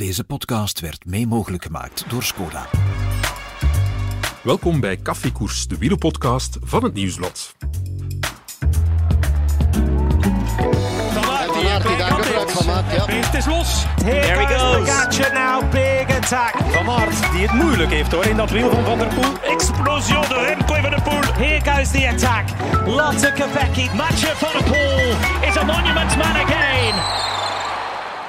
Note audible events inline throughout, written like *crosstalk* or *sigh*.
Deze podcast werd mee mogelijk gemaakt door Skoda. Welkom bij Koffiekoers, de wielerpodcast van het Nieuwsblad. Het is los. Here There he goes goes. Pogacar now. Big attack. Van Aert, die het moeilijk heeft hoor in dat wiel van Van der Poel. Explosion de Remco Evenepoel. Here goes the attack. Lotte Kopecky. Mathieu van der Poel is a monument man again.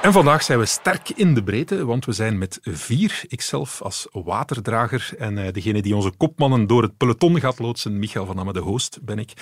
En vandaag zijn we sterk in de breedte, want we zijn met vier. Ikzelf als waterdrager en eh, degene die onze kopmannen door het peloton gaat loodsen, Michael van Amme, de host, ben ik.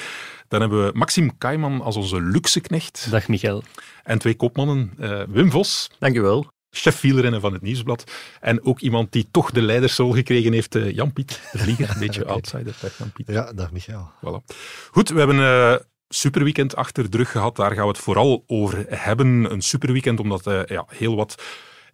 Dan hebben we Maxime Kaiman als onze luxe knecht. Dag Michael. En twee kopmannen, eh, Wim Vos, Dankjewel. chef wielrennen van het Nieuwsblad. En ook iemand die toch de leidersrol gekregen heeft, eh, Jan-Piet de Vlieger. *laughs* Een beetje outsider, dag Jan-Piet. Ja, dag Michael. Voilà. Goed, we hebben superweekend achter de rug gehad. Daar gaan we het vooral over hebben. Een superweekend omdat eh, ja, heel wat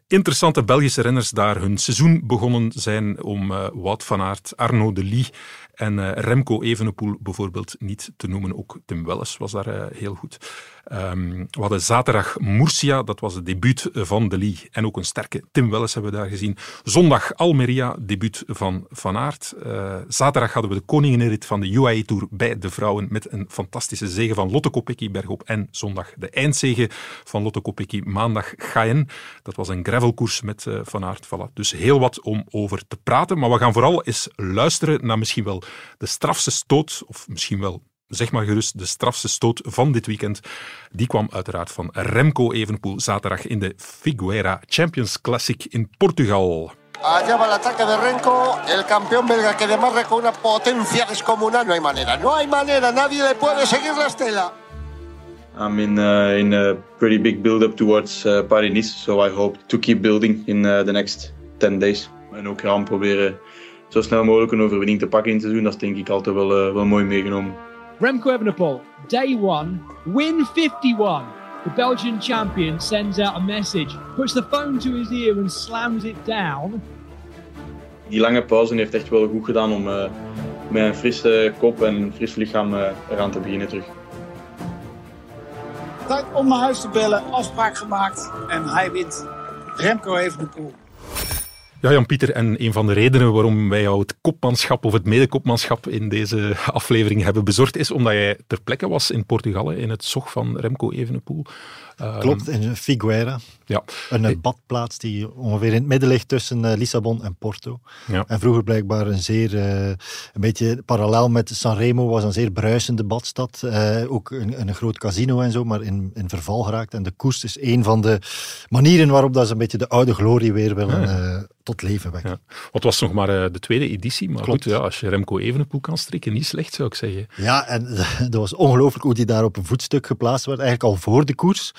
interessante Belgische renners daar hun seizoen begonnen zijn. Om eh, Wout van Aert, Arno de Lie en eh, Remco Evenepoel bijvoorbeeld niet te noemen. Ook Tim Welles was daar heel goed. Ehm, we hadden zaterdag Murcia, dat was het debuut van de Lie. En ook een sterke Tim Welles hebben we daar gezien. Zondag Almeria, debuut van Van Aert. Eh, zaterdag hadden we de koninginrit van de UAE Tour bij de vrouwen met een fantastische zege van Lotte Kopecky bergop. En zondag de eindzege van Lotte Kopecky maandag Gaen. Dat was een gravelkoers met eh, Van Aert. Voilà. Dus heel wat om over te praten. Maar we gaan vooral eens luisteren naar misschien wel de strafste stoot, of misschien wel zeg maar gerust, de strafste stoot van dit weekend. Die kwam uiteraard van Remco Evenepoel zaterdag in de Figueira Champions Classic in Portugal. Allá va el ataque de Renko, el campeón belga que demarra con una potencia descomunal. No hay manera, no hay manera, nadie le puede seguir la estela. I'm in uh, in a pretty big build-up towards uh, Paris-Nice, so I hope to keep building in uh, the next 10 days. En ook gaan proberen zo snel mogelijk een overwinning te pakken in het seizoen. Dat is denk ik altijd wel, uh, wel mooi meegenomen. Remco Evenepoel, day one, win 51. The Belgian champion sends out a message, puts the phone to his ear and slams it down. Die lange pauze heeft echt wel goed gedaan om uh, met een frisse kop en een fris lichaam uh, eraan te beginnen terug. Tijd om naar huis te bellen, afspraak gemaakt en hij wint. Remco Evenepoel. Ja, Jan-Pieter, en een van de redenen waarom wij jou het kopmanschap of het medekopmanschap in deze aflevering hebben bezorgd, is omdat jij ter plekke was in Portugal, in het zog van Remco Evenepoel. Uh, Klopt, in Figueira. Ja. Een badplaats die ongeveer in het midden ligt tussen uh, Lissabon en Porto. Ja. En vroeger blijkbaar een zeer, uh, een beetje parallel met Sanremo, was een zeer bruisende badstad. ook een, een, groot casino en zo, maar in, in verval geraakt. En de koers is een van de manieren waarop dat ze een beetje de oude glorie weer willen ja. Tot leven. Ja. Wat was nog maar de tweede editie, maar Klopt. goed, ja, als je Remco Evenepoel kan strikken, niet slecht zou ik zeggen. Ja, en *laughs* dat was ongelooflijk hoe die daar op een voetstuk geplaatst werd, eigenlijk al voor de koers.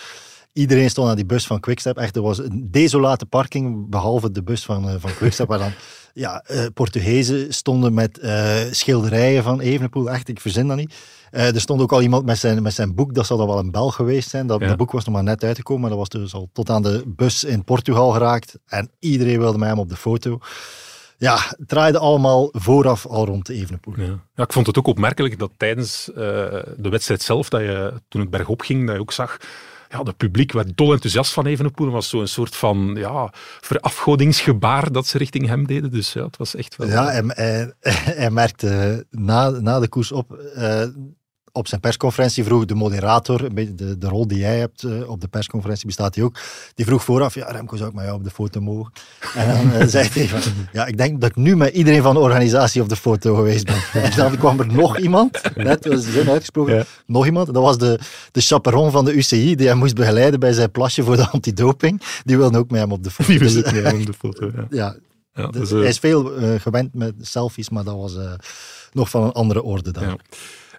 Iedereen stond aan die bus van Quickstep. Echt, er was een desolate parking, behalve de bus van, uh, van Quickstep, waar dan ja, uh, Portugezen stonden met uh, schilderijen van Evenepoel. Echt, ik verzin dat niet. er stond ook al iemand met zijn, met zijn boek, dat zal dan wel een bel geweest zijn. Dat, Ja. dat boek was nog maar net uitgekomen, maar dat was dus al tot aan de bus in Portugal geraakt. En iedereen wilde met hem op de foto. Ja, het draaide allemaal vooraf al rond de Evenepoel. Ja. ja, ik vond het ook opmerkelijk dat tijdens uh, de wedstrijd zelf, dat je, toen het bergop ging, dat je ook zag ja, het publiek werd dol enthousiast van Evenepoel. Het was zo'n soort van ja, verafgodingsgebaar dat ze richting hem deden. Dus ja, het was echt wel... Ja, hij, *laughs* merkte na, na de koers op... Uh, op zijn persconferentie vroeg de moderator, de, de rol die jij hebt uh, op de persconferentie bestaat die ook, die vroeg vooraf, ja Remco, zou ik met jou op de foto mogen? En dan uh, *laughs* zei hij, van, ja, ik denk dat ik nu met iedereen van de organisatie op de foto geweest ben. En *laughs* dan kwam er nog iemand, net was de zin uitgesproken, ja. nog iemand, dat was de, de chaperon van de UCI, die hem moest begeleiden bij zijn plasje voor de antidoping. Die wilde ook met hem op de foto. Die wilde ook met hem op de foto, ja. ja. Ja, dus, hij is veel uh, gewend met selfies, maar dat was uh, nog van een andere orde dan. Ja.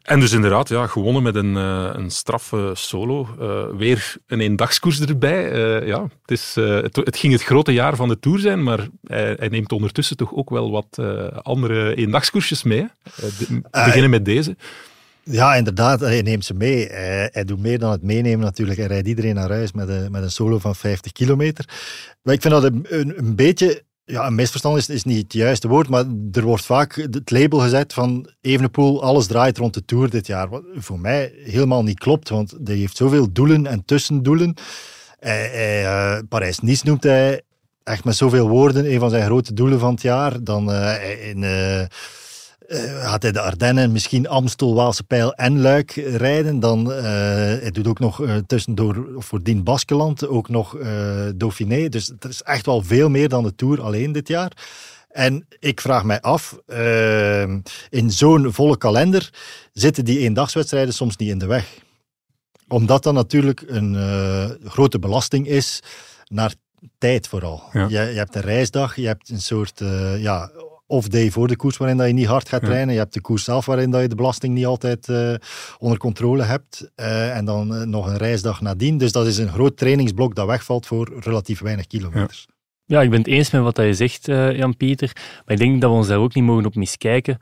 En dus inderdaad, ja, gewonnen met een, uh, een straffe solo. Uh, weer een eendagskoers erbij. Uh, ja, het, is, het, het, ging het grote jaar van de Tour zijn, maar hij, hij neemt ondertussen toch ook wel wat andere eendagskoersjes mee. De, beginnen met deze. Ja, inderdaad, hij neemt ze mee. Hij, hij, doet meer dan het meenemen natuurlijk. Hij rijdt iedereen naar huis met een, met een solo van 50 kilometer. Maar ik vind dat een, een, een beetje ja, een misverstand is, is niet het juiste woord, maar er wordt vaak het label gezet van Evenepoel, alles draait rond de Tour dit jaar. Wat voor mij helemaal niet klopt, want hij heeft zoveel doelen en tussendoelen. Uh, Parijs-Nice noemt hij echt met zoveel woorden een van zijn grote doelen van het jaar. Dan uh, in, uh, gaat hij de Ardennen, misschien Amstel, Waalse Pijl en Luik rijden. Dan uh, hij doet ook nog tussendoor voordien Baskeland, ook nog Dauphiné. Dus er is echt wel veel meer dan de Tour alleen dit jaar. En ik vraag mij af, in zo'n volle kalender zitten die eendagswedstrijden soms niet in de weg omdat dat natuurlijk een uh, grote belasting is naar tijd vooral. Je, je, hebt een reisdag, je hebt een soort uh, ja, off-day voor de koers waarin dat je niet hard gaat ja. trainen. Je hebt de koers zelf waarin dat je de belasting niet altijd uh, onder controle hebt. en dan nog een reisdag nadien. Dus dat is een groot trainingsblok dat wegvalt voor relatief weinig kilometers. Ja. Ja, ik ben het eens met wat je zegt, Jan-Pieter. Maar ik denk dat we ons daar ook niet mogen op miskijken.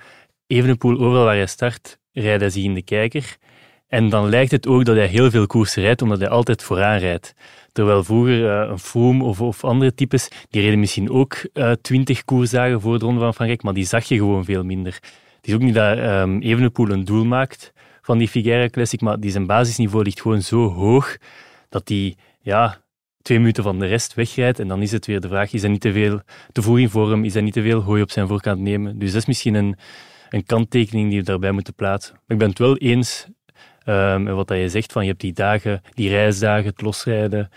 Evenepoel, overal waar hij start, rijdt hij zich in de kijker. En dan lijkt het ook dat hij heel veel koersen rijdt, omdat hij altijd vooraan rijdt. Terwijl vroeger uh, een Froome of, of, andere types, die reden misschien ook uh, twintig koersdagen voor de Ronde van Frankrijk, maar die zag je gewoon veel minder. Het is ook niet dat um, Evenepoel een doel maakt van die Figueira Classic, maar die zijn basisniveau ligt gewoon zo hoog dat hij ja, twee minuten van de rest wegrijdt. En dan is het weer de vraag, is hij niet te veel te in vorm? Is hij niet te veel hooi op zijn voorkant nemen? Dus dat is misschien een, een kanttekening die we daarbij moeten plaatsen. Maar ik ben het wel eens Um, wat dat je zegt, van je hebt die dagen, die reisdagen, het losrijden,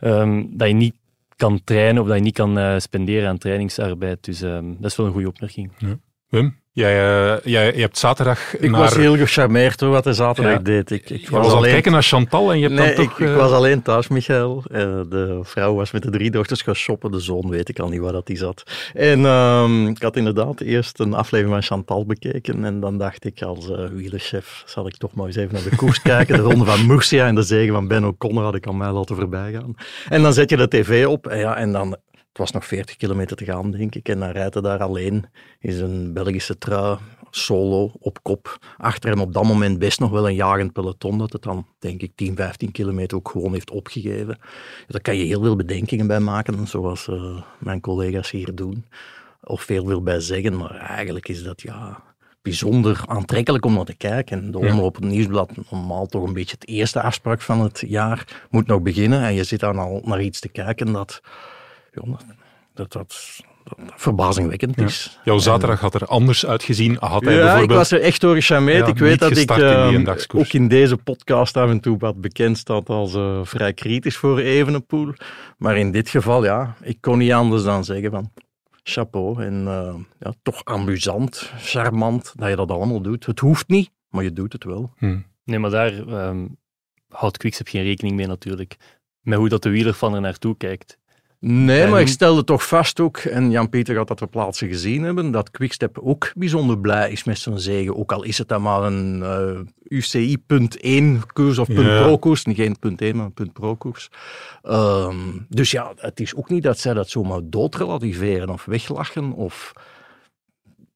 um, dat je niet kan trainen of dat je niet kan uh, spenderen aan trainingsarbeid. Dus um, dat is wel een goede opmerking. Ja. Wim? Jij, uh, jij je hebt zaterdag Ik naar... was heel gecharmeerd door wat hij zaterdag ja. deed. Ik, ik was, was alleen... kijken naar Chantal en je hebt nee, dan toch... Ik, uh... ik was alleen thuis, Michael. Uh, de vrouw was met de drie dochters gaan shoppen. De zoon weet ik al niet waar dat die zat. En um, ik had inderdaad eerst een aflevering van Chantal bekeken. En dan dacht ik, als wielerchef zal ik toch maar eens even naar de koers *laughs* kijken. De ronde van Murcia en de zegen van Ben O'Connor had ik aan mij laten voorbij gaan. En dan zet je de tv op en, ja, en dan het was nog 40 kilometer te gaan, denk ik. En dan rijdt hij daar alleen. Is een Belgische trui, solo, op kop. Achter hem op dat moment best nog wel een jagend peloton. Dat het dan, denk ik, 10, 15 kilometer ook gewoon heeft opgegeven. Daar kan je heel veel bedenkingen bij maken, zoals uh, mijn collega's hier doen. Of veel wil bij zeggen, maar eigenlijk is dat ja, bijzonder aantrekkelijk om naar te kijken. En de omloop op het nieuwsblad, normaal toch een beetje het eerste afspraak van het jaar, moet nog beginnen. En je zit dan al naar iets te kijken dat ja, dat, dat, dat verbazingwekkend is. Ja. Jouw zaterdag had er anders uitgezien. Had hij ja, bijvoorbeeld... ik was er echt door gecharmeerd. Ja, ik weet dat ik uh, ook in deze podcast af en toe wat bekend staat als uh, vrij kritisch voor Evenepoel. Maar in dit geval, ja, ik kon niet anders dan zeggen van chapeau. En uh, ja, toch amusant, charmant dat je dat allemaal doet. Het hoeft niet, maar je doet het wel. Hmm. Nee, maar daar um, houdt Quickstep geen rekening mee natuurlijk. Met hoe dat de wieler van er naartoe kijkt. Nee, maar ik stelde toch vast ook, en Jan-Peter gaat dat ter plaatse gezien hebben, dat Quickstep ook bijzonder blij is met zijn zegen. Ook al is het dan maar een uh, UCI punt 1 koers of punt ja. pro koers. Niet geen punt 1, maar een punt pro koers. Um, dus ja, het is ook niet dat zij dat zomaar doodrelativeren of weglachen of...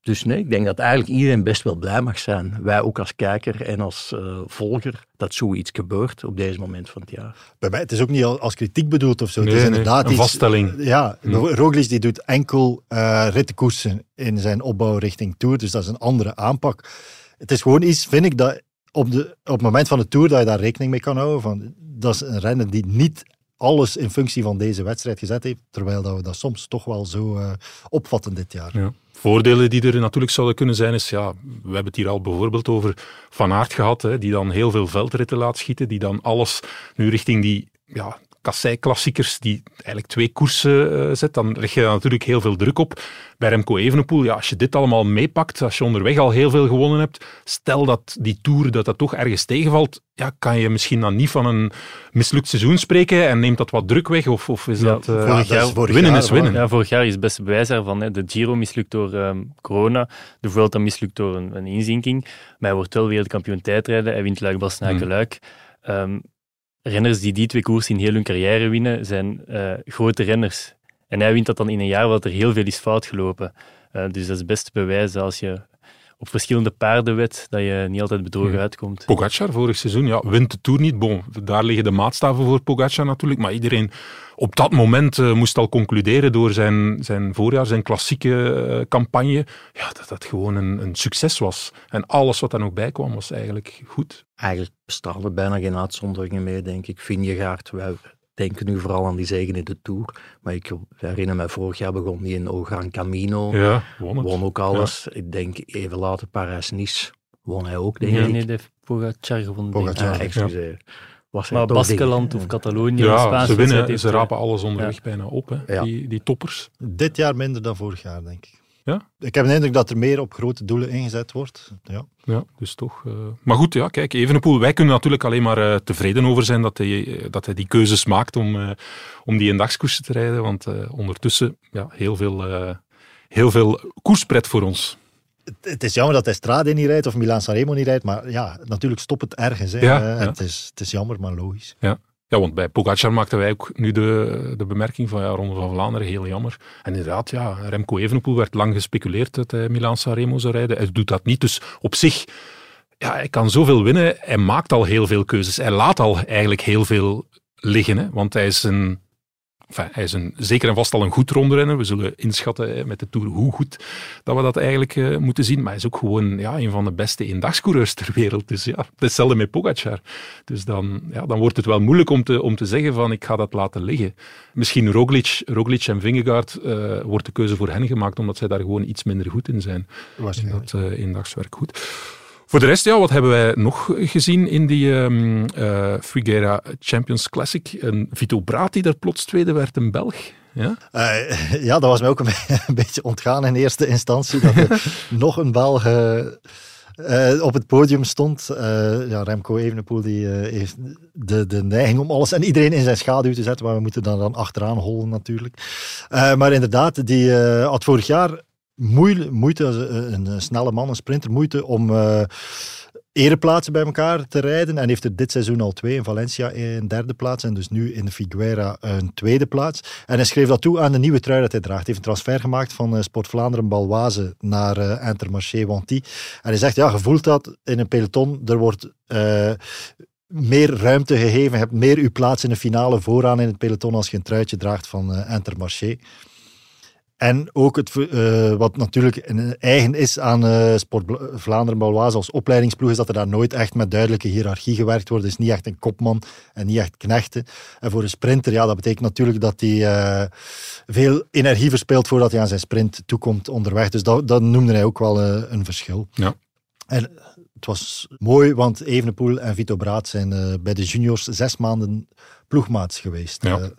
Dus nee, ik denk dat eigenlijk iedereen best wel blij mag zijn. Wij ook als kijker en als uh, volger, dat zoiets gebeurt op deze moment van het jaar. Bij mij, het is ook niet als kritiek bedoeld of zo. Nee, het is nee, inderdaad een iets, vaststelling. Ja, hm. Roglic die doet enkel uh, rittenkoersen in zijn opbouw richting Tour, dus dat is een andere aanpak. Het is gewoon iets, vind ik, dat op, de, op het moment van de Tour dat je daar rekening mee kan houden. Van, dat is een renner die niet alles in functie van deze wedstrijd gezet heeft, terwijl dat we dat soms toch wel zo uh, opvatten dit jaar. Ja. Voordelen die er natuurlijk zouden kunnen zijn, is, ja, we hebben het hier al bijvoorbeeld over Van Aert gehad, hè, die dan heel veel veldritten laat schieten, die dan alles nu richting die ja, kassei-klassiekers, die eigenlijk twee koersen uh, zet, dan leg je daar natuurlijk heel veel druk op. Bij Remco Evenepoel, ja, als je dit allemaal meepakt, als je onderweg al heel veel gewonnen hebt, stel dat die Tour dat dat toch ergens tegenvalt, ja, kan je misschien dan niet van een mislukt seizoen spreken en neemt dat wat druk weg? Of, of is ja, dat... Uh, vorig jaar, vorig winnen jaar, is winnen. Ja, vorig jaar is het beste bewijs daarvan. Hè. De Giro mislukt door um, corona, de Vuelta mislukt door een, een inzinking, maar hij wordt wel wereldkampioen tijdrijden, hij wint Luik, Bastenaken, Luik. Um, renners die die twee koersen in heel hun carrière winnen, zijn uh, grote renners. En hij wint dat dan in een jaar wat er heel veel is fout gelopen. Uh, dus dat is het beste bewijs als je op verschillende paarden wet, dat je niet altijd bedrogen Ja. uitkomt. Pogacar vorig seizoen, ja, wint de Tour niet. Bon, daar liggen de maatstaven voor Pogacar natuurlijk, maar iedereen op dat moment uh, moest al concluderen door zijn, zijn voorjaar, zijn klassieke uh, campagne, ja, dat dat gewoon een, een succes was. En alles wat er nog bij kwam was eigenlijk goed. Eigenlijk bestaan er bijna geen uitzonderingen meer, denk ik. Vingegaard, denken nu vooral aan die zegen in de Tour. Maar ik herinner me, vorig jaar begon die in O Gran Camino. Ja, won ook alles. Ik denk even later Parijs-Nice won hij ook, denk Nee, ik. nee, de heeft Pogacar gewonnen. denk. Pogacar, Ah, excuseer. Was hij Maar Baskeland of Catalonië, Ja, ze winnen, ze rapen alles onderweg bijna op, hè. Ja. Die, die toppers. Dit jaar minder dan vorig jaar, denk ik. Ja? Ik heb de indruk dat er meer op grote doelen ingezet wordt. Ja. Ja, dus toch. eh, Maar goed, ja, kijk, Evenepoel, wij kunnen natuurlijk alleen maar eh, tevreden over zijn dat hij, eh, dat hij die keuzes maakt om, eh, om die eendagskoersen te rijden. Want ondertussen, ja, heel veel, heel veel koerspret voor ons. Het, het is jammer dat hij Strade niet rijdt of Milan Sanremo niet rijdt, maar ja, natuurlijk stopt het ergens. Hè. Ja, ja. Het, is, het is jammer, maar logisch. Ja. Ja, want bij Pogacar maakten wij ook nu de, de bemerking van ja, Ronde van Vlaanderen, heel jammer. En inderdaad, ja, Remco Evenepoel werd lang gespeculeerd dat hij Milan Sanremo zou rijden. Hij doet dat niet, dus op zich, ja, hij kan zoveel winnen. Hij maakt al heel veel keuzes. Hij laat al eigenlijk heel veel liggen, hè, want hij is een... Enfin, hij is een, zeker en vast al een goed rondrenner. We zullen inschatten met de Tour hoe goed dat we dat eigenlijk eh, moeten zien. Maar hij is ook gewoon ja, een van de beste eendagscoureurs ter wereld. Dus ja, hetzelfde met Pogacar. Dus dan, ja, dan wordt het wel moeilijk om te, om te zeggen van ik ga dat laten liggen. Misschien Roglic, Roglic en Vingegaard eh, wordt de keuze voor hen gemaakt omdat zij daar gewoon iets minder goed in zijn. In Waarschijnlijk. dat eh eendagswerk goed. Voor de rest, ja, wat hebben wij nog gezien in die Figueira Champions Classic? Een Vito Braat die daar plots tweede werd, een Belg. Ja? Eh, ja, dat was mij ook een, *laughs* een beetje ontgaan in eerste instantie. Dat er *laughs* nog een Belg eh, op het podium stond. Ja, Remco Evenepoel die, heeft de, de neiging om alles en iedereen in zijn schaduw te zetten. Maar we moeten dan, dan achteraan hollen natuurlijk. Maar inderdaad, die had vorig jaar moeite, moeite een, een snelle man, een sprinter, moeite om... eh, ereplaatsen bij elkaar te rijden. En heeft er dit seizoen al twee. In Valencia een derde plaats. En dus nu in Figueira een tweede plaats. En hij schreef dat toe aan de nieuwe trui dat hij draagt. Hij heeft een transfer gemaakt van eh, Sport Vlaanderen Balwaze naar eh Intermarché Wanty. En hij zegt, ja, je voelt dat in een peloton. Er wordt... eh, meer ruimte gegeven, je hebt meer uw plaats in de finale vooraan in het peloton als je een truitje draagt van eh Intermarché. En ook het, eh, wat natuurlijk een eigen is aan eh, Sport Vlaanderen Baloise als opleidingsploeg, is dat er daar nooit echt met duidelijke hiërarchie gewerkt wordt. Het is niet echt een kopman en niet echt knechten. En voor een sprinter, ja, dat betekent natuurlijk dat hij eh, veel energie verspeelt voordat hij aan zijn sprint toekomt onderweg. Dus dat, dat noemde hij ook wel een verschil. Ja. En het was mooi, want Evenepoel en Vito Braat zijn bij de juniors zes maanden ploegmaats geweest. Ja.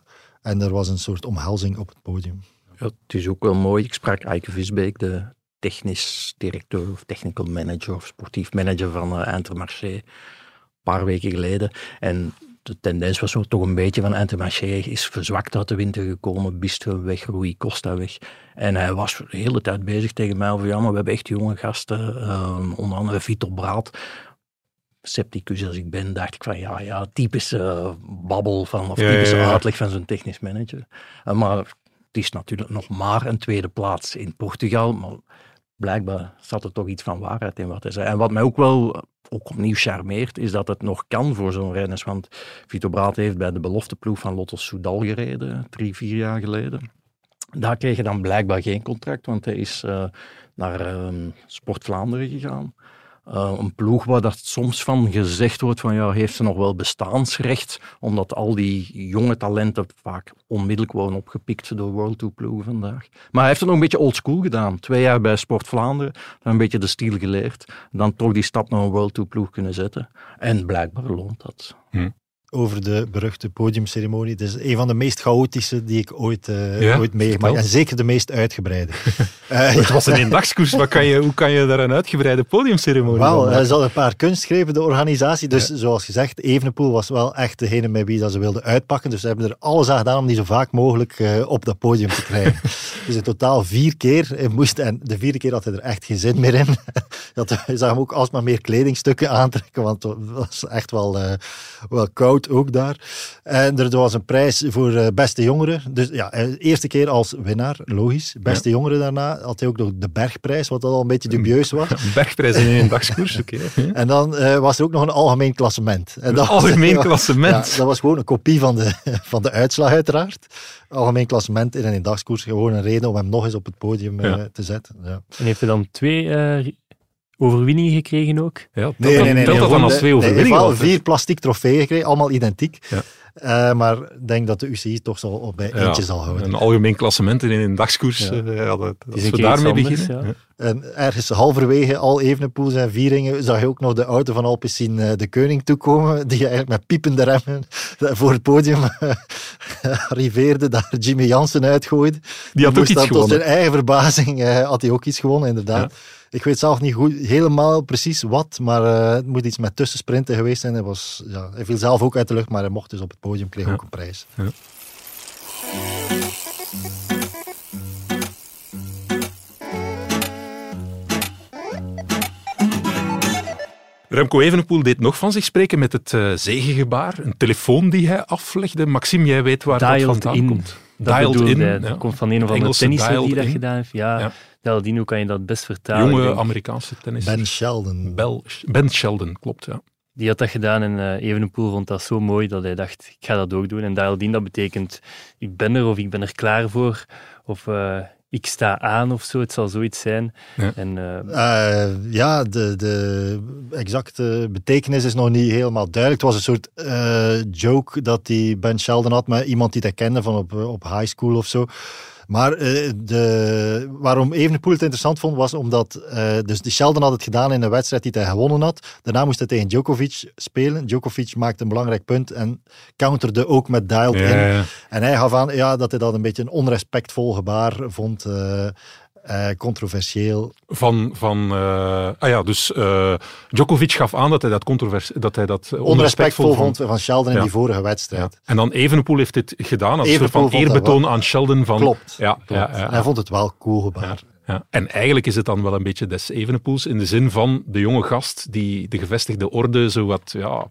En er was een soort omhelzing op het podium. Het is ook wel mooi. Ik sprak Eike Visbeek, de technisch directeur of technical manager of sportief manager van uh, Intermarché, een paar weken geleden. En de tendens was toch een beetje van Intermarché is verzwakt uit de winter gekomen, Bistro weg, Rui Costa weg. En hij was de hele tijd bezig tegen mij over, ja, maar we hebben echt jonge gasten, uh, onder andere Vitor Braat. Scepticus als ik ben, dacht ik van ja, ja typische uh, babbel van, of Ja, typische ja, ja. uitleg van zo'n technisch manager. Uh, maar het is natuurlijk nog maar een tweede plaats in Portugal, maar blijkbaar zat er toch iets van waarheid in wat hij zei. En wat mij ook wel ook opnieuw charmeert, is dat het nog kan voor zo'n renners. Want Vito Braat heeft bij de belofteploeg van Lotto Soudal gereden, drie, vier jaar geleden. Daar kreeg hij dan blijkbaar geen contract, want hij is uh, naar uh, Sport Vlaanderen gegaan. Uh, een ploeg waar dat soms van gezegd wordt van ja, heeft ze nog wel bestaansrecht, omdat al die jonge talenten vaak onmiddellijk worden opgepikt door World Tour ploegen vandaag. Maar hij heeft het nog een beetje oldschool gedaan. Twee jaar bij Sport Vlaanderen, dan een beetje de stiel geleerd, dan toch die stap naar een World Tour ploeg kunnen zetten. En blijkbaar loont dat. Hm. Over de beruchte podiumceremonie. Het is een van de meest chaotische die ik ooit, uh, ja, ooit meegemaakt En zeker de meest uitgebreide. uh, *laughs* het was een eendagskoers. Wat kan je, hoe kan je daar een uitgebreide podiumceremonie Wel, er zat een paar kunstgrepen, de organisatie. Dus ja. zoals gezegd, Evenepoel was wel echt degene met wie dat ze wilden uitpakken. Dus ze hebben er alles aan gedaan om die zo vaak mogelijk uh, op dat podium te krijgen. *laughs* dus in totaal vier keer moest en de vierde keer had hij er echt geen zin meer in. *laughs* dat, je zag hem ook alsmaar meer kledingstukken aantrekken, want het was echt wel, wel koud ook daar. En er was een prijs voor uh, beste jongeren. Dus ja, eerste keer als winnaar, logisch. Beste ja. jongeren daarna had hij ook nog de bergprijs, wat al een beetje dubieus was. Een *laughs* bergprijs in een dagskoers, oké. Okay. *laughs* En dan uh, was er ook nog een algemeen klassement. En een algemeen *laughs* was, klassement? Ja, dat was gewoon een kopie van de, van de uitslag uiteraard. Algemeen klassement in een dagskoers. Gewoon een reden om hem nog eens op het podium uh, te zetten. Ja. En heeft hij dan twee uh, overwinningen gekregen ook? Ja, nee, nee, nee, telt dat dan als twee overwinningen? Nee, vier plastic trofeeën gekregen, allemaal identiek. Ja. Uh, maar ik denk dat de UCI toch zal op bij eentje zal houden. Een algemeen klassement in een dagskoers. Ja. Uh, ja, dat, als we daarmee beginnen. Ja. En ergens halverwege al Evenepoel zijn vieringen zag je ook nog de auto van Alpecin uh, de Koning toekomen, die eigenlijk met piepende remmen voor het podium *laughs* arriveerde, daar Jimmy Jansen uitgooide. Die had ook iets gewonnen. Tot zijn eigen verbazing had hij ook iets gewonnen, inderdaad. Ik weet zelf niet goed, helemaal precies wat, maar uh, het moet iets met tussensprinten geweest zijn. Hij, was, ja, hij viel zelf ook uit de lucht, maar hij mocht dus op het podium, kreeg ja. ook een prijs. Ja. Remco Evenepoel deed nog van zich spreken met het uh, zegengebaar. Een telefoon die hij aflegde. Maxime, jij weet waar Dialed dat vandaan in. komt. Dat Dialed in. Dat komt van een of andere tennisser die dat in. gedaan heeft. Ja, ja. In, hoe kan je dat best vertalen? Jonge Amerikaanse tennisser. Ben Sheldon. Bel, ben Sheldon, klopt, ja. Die had dat gedaan en uh, Evenepoel vond dat zo mooi dat hij dacht, ik ga dat ook doen. En in, dat betekent, ik ben er of ik ben er klaar voor. Of... Uh, ik sta aan of zo, het zal zoiets zijn. Ja, en, uh, uh, ja de, de exacte betekenis is nog niet helemaal duidelijk. Het was een soort uh, joke dat die Ben Sheldon had met iemand die hij kende van op, op high school of zo. Maar uh, de, waarom Evenepoel het interessant vond, was omdat uh, dus de Sheldon had het gedaan in een wedstrijd die hij gewonnen had. Daarna moest hij tegen Djokovic spelen. Djokovic maakte een belangrijk punt en counterde ook met dialed ja, in. Ja. En hij gaf aan ja, dat hij dat een beetje een onrespectvol gebaar vond. Uh, uh, controversieel. Van, van uh, ah ja, dus uh, Djokovic gaf aan dat hij dat, controvers dat, hij dat onrespectvol, onrespectvol vond van Sheldon in die vorige wedstrijd. Ja. En dan Evenepoel heeft dit gedaan als een van eerbetoon aan Sheldon. Van, klopt. Ja, klopt. Ja, Hij vond het wel cool gebaar. Ja. En eigenlijk is het dan wel een beetje des Evenepoels in de zin van de jonge gast die de gevestigde orde zo wat ja,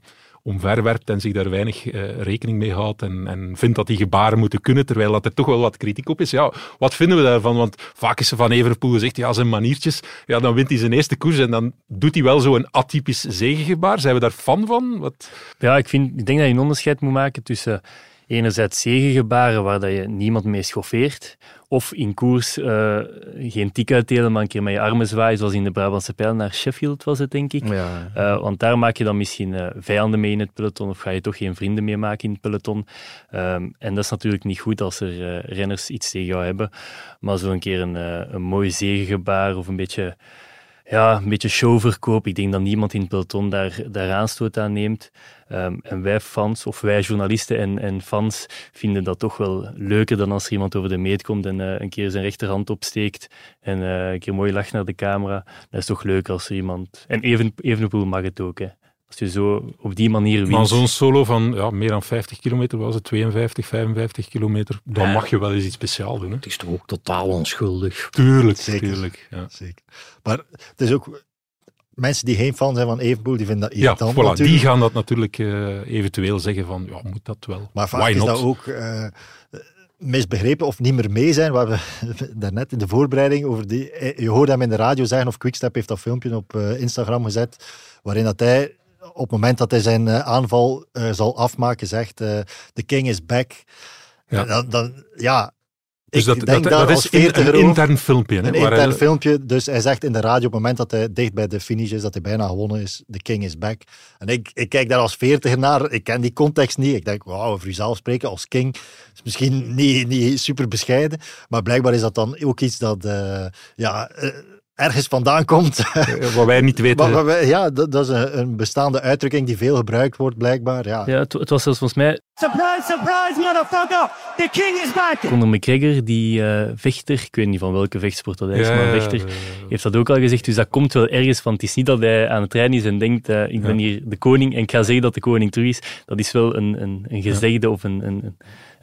omverwerpt en zich daar weinig uh, rekening mee houdt en, vindt dat die gebaren moeten kunnen, terwijl dat er toch wel wat kritiek op is. Ja, wat vinden we daarvan? Want vaak is ze van Everpool gezegd, ja, zijn maniertjes, ja, dan wint hij zijn eerste koers en dan doet hij wel zo'n atypisch zegengebaar. Zijn we daar fan van? Wat... Ja, ik, vind, ik denk dat je een onderscheid moet maken tussen enerzijds zegengebaren waar dat je niemand mee schoffeert, of in koers uh, geen tik uitdelen, maar een keer met je armen zwaaien, zoals in de Brabantse pijl naar Sheffield was het, denk ik. Ja. Uh, want daar maak je dan misschien uh, vijanden mee in het peloton, of ga je toch geen vrienden meer maken in het peloton. Um, en dat is natuurlijk niet goed als er renners iets tegen jou hebben. Maar zo een keer een, een mooi zegengebaar of een beetje ja, een beetje showverkoop. Ik denk dat niemand in het peloton daar, daar aanstoot aan neemt. Um, en wij fans, of wij journalisten en, en fans, vinden dat toch wel leuker dan als er iemand over de meet komt en uh, een keer zijn rechterhand opsteekt en uh, een keer mooi lacht naar de camera. Dat is toch leuker als er iemand... En even, Evenepoel mag het ook, hè. Als je zo op die manier wint. Maar zo'n solo van ja, meer dan 50 kilometer, was het 52, 55 kilometer, dan mag je wel eens iets speciaals doen. Hè? Het is toch ook totaal onschuldig. Tuurlijk, zeker. Tuurlijk, ja. zeker. Maar het is ook... Mensen die geen fan zijn van Evenpoel, die vinden dat irritant ja, voilà, Die gaan dat natuurlijk uh, eventueel zeggen van, ja, moet dat wel. Maar vaak is dat ook... Uh, misbegrepen of niet meer mee zijn. We hebben *laughs* daarnet in de voorbereiding over die... Eh, je hoorde hem in de radio zeggen, of Quickstep heeft dat filmpje op uh, Instagram gezet, waarin dat hij op het moment dat hij zijn uh, aanval uh, zal afmaken, zegt uh, the king is back. Ja. Dan, dan, ja, dus dat, dat, dat, is een, een intern filmpje. Een intern hij... filmpje. Dus hij zegt in de radio op het moment dat hij dicht bij de finish is, dat hij bijna gewonnen is, the king is back. En ik, ik kijk daar als veertiger naar. Ik ken die context niet. Ik denk, wauw, over jezelf spreken als king is misschien niet, niet super bescheiden. Maar blijkbaar is dat dan ook iets dat, uh, ja ergens vandaan komt. *laughs* Wat wij niet weten. Ja, dat, dat, is een, een, bestaande uitdrukking die veel gebruikt wordt, blijkbaar. Ja, ja het, het was zelfs volgens mij... Surprise, surprise, motherfucker! The king is back! Conor McGregor, die uh, vechter, ik weet niet van welke vechtsport dat hij is, ja, maar vechter, ja, heeft dat ook al gezegd. Dus dat komt wel ergens van. Het is niet dat hij aan het rijden is en denkt, uh, ik ben hier de koning en ik ga zeggen dat de koning terug is. Dat is wel een, een, een gezegde of een,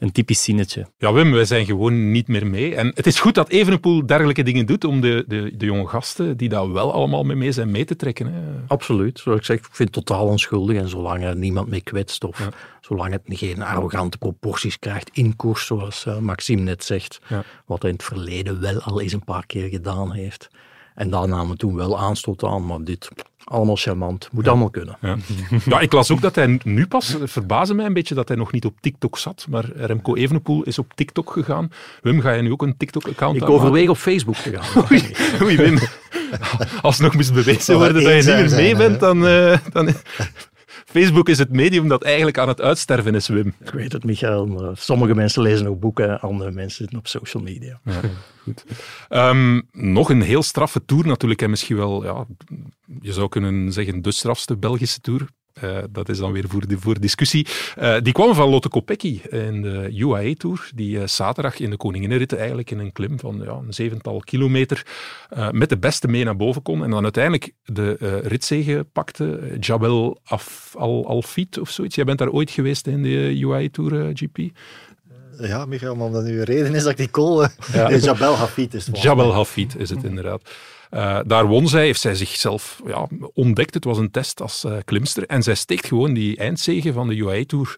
een typisch zinnetje. Ja, Wim, wij zijn gewoon niet meer mee. En het is goed dat Evenepoel dergelijke dingen doet om de, de, de jonge gasten die daar wel allemaal mee mee zijn, mee te trekken. Hè. Absoluut. Zoals ik zeg, ik vind het totaal onschuldig. En zolang er niemand mee kwetst of ja. zolang het geen arrogante proporties krijgt in koers, zoals uh, Maxime net zegt, ja. wat hij in het verleden wel al eens een paar keer gedaan heeft. En daar namen toen wel aanstoot aan, maar dit allemaal charmant. Moet allemaal kunnen. Ja. *laughs* ja. ik las ook dat hij nu pas, verbaasde mij een beetje dat hij nog niet op TikTok zat, maar Remco Evenepoel is op TikTok gegaan. Wim, ga je nu ook een TikTok-account Ik overweeg op Facebook te gaan. *laughs* oei, oei, Wim. Als het nog moest bewezen worden dat je niet meer mee bent, dan... Uh, dan Facebook is het medium dat eigenlijk aan het uitsterven is, Wim. Ik weet het, Michael. Maar sommige mensen lezen ook boeken, andere mensen zitten op social media. Ja, goed. Um, nog een heel straffe tour natuurlijk. En misschien wel, ja, je zou kunnen zeggen, de strafste Belgische tour. Uh, dat is dan weer voor, de, discussie. Uh, die kwam van Lotte Kopecky in de UAE Tour, die uh, zaterdag in de Koninginnenritten eigenlijk in een klim van ja, een zevental kilometer met de beste mee naar boven kon. En dan uiteindelijk de ritzege pakte, Jabel Al-Alfit of zoiets. Jij bent daar ooit geweest in de UAE Tour, GP? Ja, Michael, maar dat nu een reden is dat ik die call... Ja. *laughs* Jabel Hafid is het Jabel Hafid is het inderdaad. Uh, daar won zij, heeft zij zichzelf ja, ontdekt. Het was een test als uh, klimster. En zij steekt gewoon die eindzege van de UAE Tour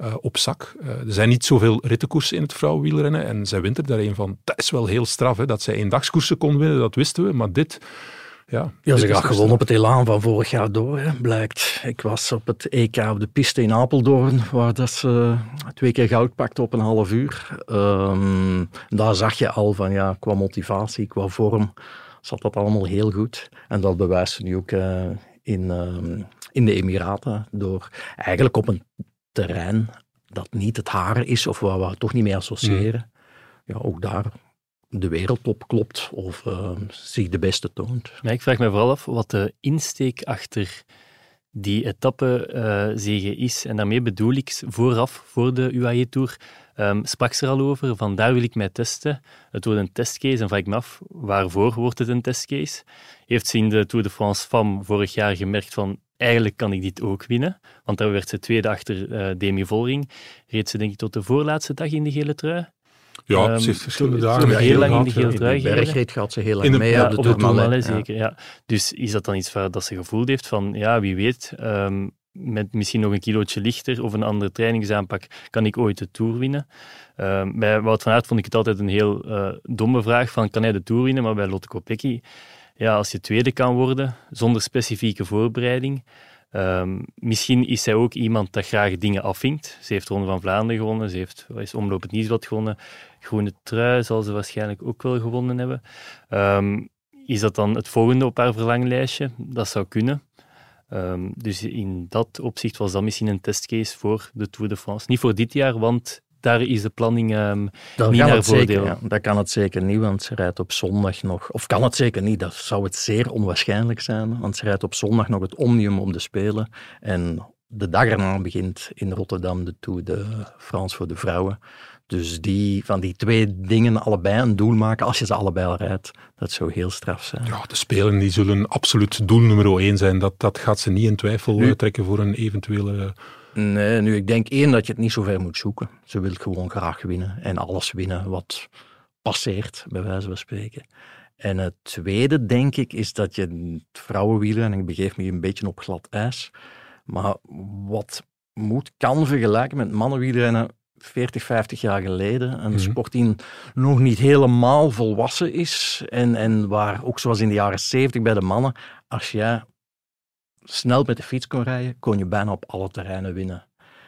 uh, op zak. er zijn niet zoveel rittenkoersen in het vrouwenwielrennen. En zij wint er daar een van. Dat is wel heel straf, hè, dat zij eendagskoersen kon winnen, dat wisten we. Maar dit... Ja, ja ze gaat gewoon op het elan van vorig jaar door, hè, blijkt. Ik was op het EK op de piste in Apeldoorn, waar dat ze twee keer goud pakte op een half uur. Um, daar zag je al van, ja, qua motivatie, qua vorm zat dat allemaal heel goed. En dat bewijst ze nu ook uh, in, uh, in de Emiraten door eigenlijk op een terrein dat niet het hare is of waar we het toch niet mee associëren. Ja, ook daar de wereldtop klopt of uh, zich de beste toont. Ja, ik vraag me vooral af wat de insteek achter die etappe uh, is. En daarmee bedoel ik vooraf, voor de UAE Tour, um, sprak ze er al over, van daar wil ik mij testen. Het wordt een testcase en vraag ik me af, waarvoor wordt het een testcase? Heeft ze in de Tour de France FAM vorig jaar gemerkt van, eigenlijk kan ik dit ook winnen? Want daar werd ze tweede achter uh, Demi Volring. Reed ze denk ik tot de voorlaatste dag in de gele trui. Ja, um, ze heeft verschillende dagen. heel lang in de gele trui gereden. gaat ze heel lang in mee ja, op de Tourmalet. zeker, ja. Dus is dat dan iets waar dat ze gevoeld heeft van, ja, wie weet, um, met misschien nog een kilootje lichter of een andere trainingsaanpak kan ik ooit de Tour winnen? Uh, bij Wout van Aert vond ik het altijd een heel uh, domme vraag van kan hij de Tour winnen? Maar bij Lotte Kopecky, ja, als je tweede kan worden zonder specifieke voorbereiding, um, misschien is zij ook iemand dat graag dingen afvinkt. Ze heeft Ronde van Vlaanderen gewonnen, ze heeft is het Nieuwsblad gewonnen, Groene Trui zal ze waarschijnlijk ook wel gewonnen hebben. Um, is dat dan het volgende op haar verlanglijstje? Dat zou kunnen. Um, dus in dat opzicht was dat misschien een testcase voor de Tour de France. Niet voor dit jaar, want daar is de planning um, dat niet naar voordeel. Zeker, ja. Dat kan het zeker niet, want ze rijdt op zondag nog... Of kan het zeker niet, dat zou het zeer onwaarschijnlijk zijn. Want ze rijdt op zondag nog het Omnium om de Spelen. En de dag erna begint in Rotterdam de Tour de France voor de vrouwen. Dus die, van die twee dingen allebei een doel maken, als je ze allebei al rijdt, dat zou heel straf zijn. Ja, de Spelen die zullen absoluut doel nummer één zijn. Dat, dat gaat ze niet in twijfel nu, trekken voor een eventuele... Nee, nu ik denk één dat je het niet zo ver moet zoeken. Ze wil gewoon graag winnen en alles winnen wat passeert, bij wijze van spreken. En het tweede, denk ik, is dat je het vrouwenwielen, en ik begeef me een beetje op glad ijs, maar wat moet, kan vergelijken met mannenwielrennen 40, 50 jaar geleden. Een mm sport die nog niet helemaal volwassen is. En, en waar, ook zoals in de jaren 70 bij de mannen, als jij snel met de fiets kon rijden, kon je bijna op alle terreinen winnen.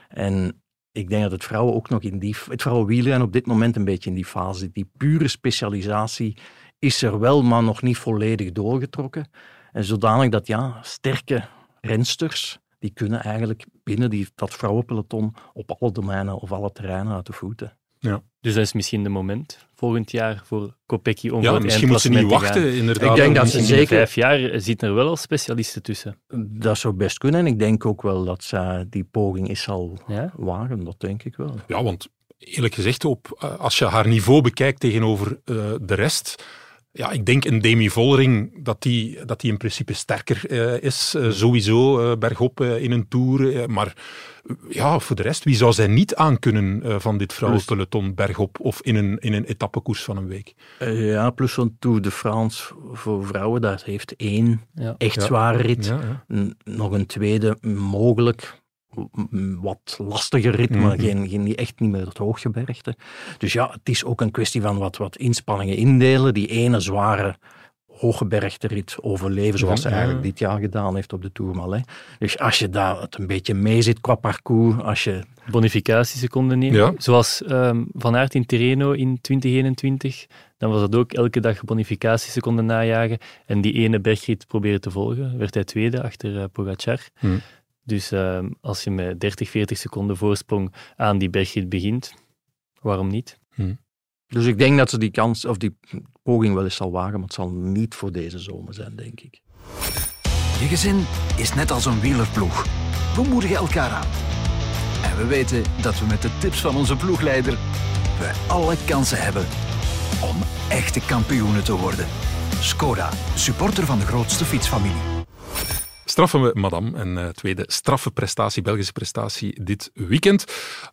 En ik denk dat het vrouwen ook nog in die... Het vrouwenwielrennen op dit moment een beetje in die fase zit. Die pure specialisatie is er wel, maar nog niet volledig doorgetrokken. En zodanig dat, ja, sterke rensters die kunnen eigenlijk binnen die, dat vrouwenpeloton op alle domeinen of alle terreinen uit de voeten. Ja. Dus dat is misschien de moment volgend jaar voor Kopecky om ja, misschien moeten ze niet wachten, inderdaad. Ik denk dat ze zeker... vijf jaar zitten er wel al specialisten tussen. Dat zou best kunnen en ik denk ook wel dat ze die poging is zal ja? wagen, dat denk ik wel. Ja, want eerlijk gezegd, op, eh, als je haar niveau bekijkt tegenover uh, de rest ja, ik denk een Demi Vollering dat die, dat die in principe sterker uh, is. Uh, sowieso uh, bergop in een Tour. maar ja, voor de rest, wie zou zij niet aankunnen van dit vrouwenpeloton bergop of in een, in een etappekoers van een week? ja, plus zo'n Tour de France voor vrouwen, dat heeft één echt zware rit. Ja, nog een tweede mogelijk wat lastiger rit, maar mhm. geen, geen, echt niet meer het hooggebergte. Dus ja, het is ook een kwestie van wat, wat inspanningen indelen. Die ene zware hooggebergte rit overleven, zoals ze eigenlijk dit jaar gedaan heeft op de Tourmalet. Dus als je daar het een beetje mee zit qua parcours, als je... Bonificatieseconden neemt, zoals um, Van Aert in Tirreno in 2021, dan was het ook elke dag bonificatieseconden najagen en die ene bergrit proberen te volgen. Werd hij tweede achter uh, Pogacar. Hmm. Dus ehm, als je met 30, 40 seconden voorsprong aan die bergrit begint, waarom niet? Dus ik denk dat ze die kans, of die poging wel eens zal wagen, maar het zal niet voor deze zomer zijn, denk ik. Je gezin is net als een wielerploeg. We moedigen elkaar aan. En we weten dat we met de tips van onze ploegleider we alle kansen hebben om echte kampioenen te worden. Skoda, supporter van de grootste fietsfamilie. Straffe madame en uh, tweede straffe prestatie, Belgische prestatie dit weekend.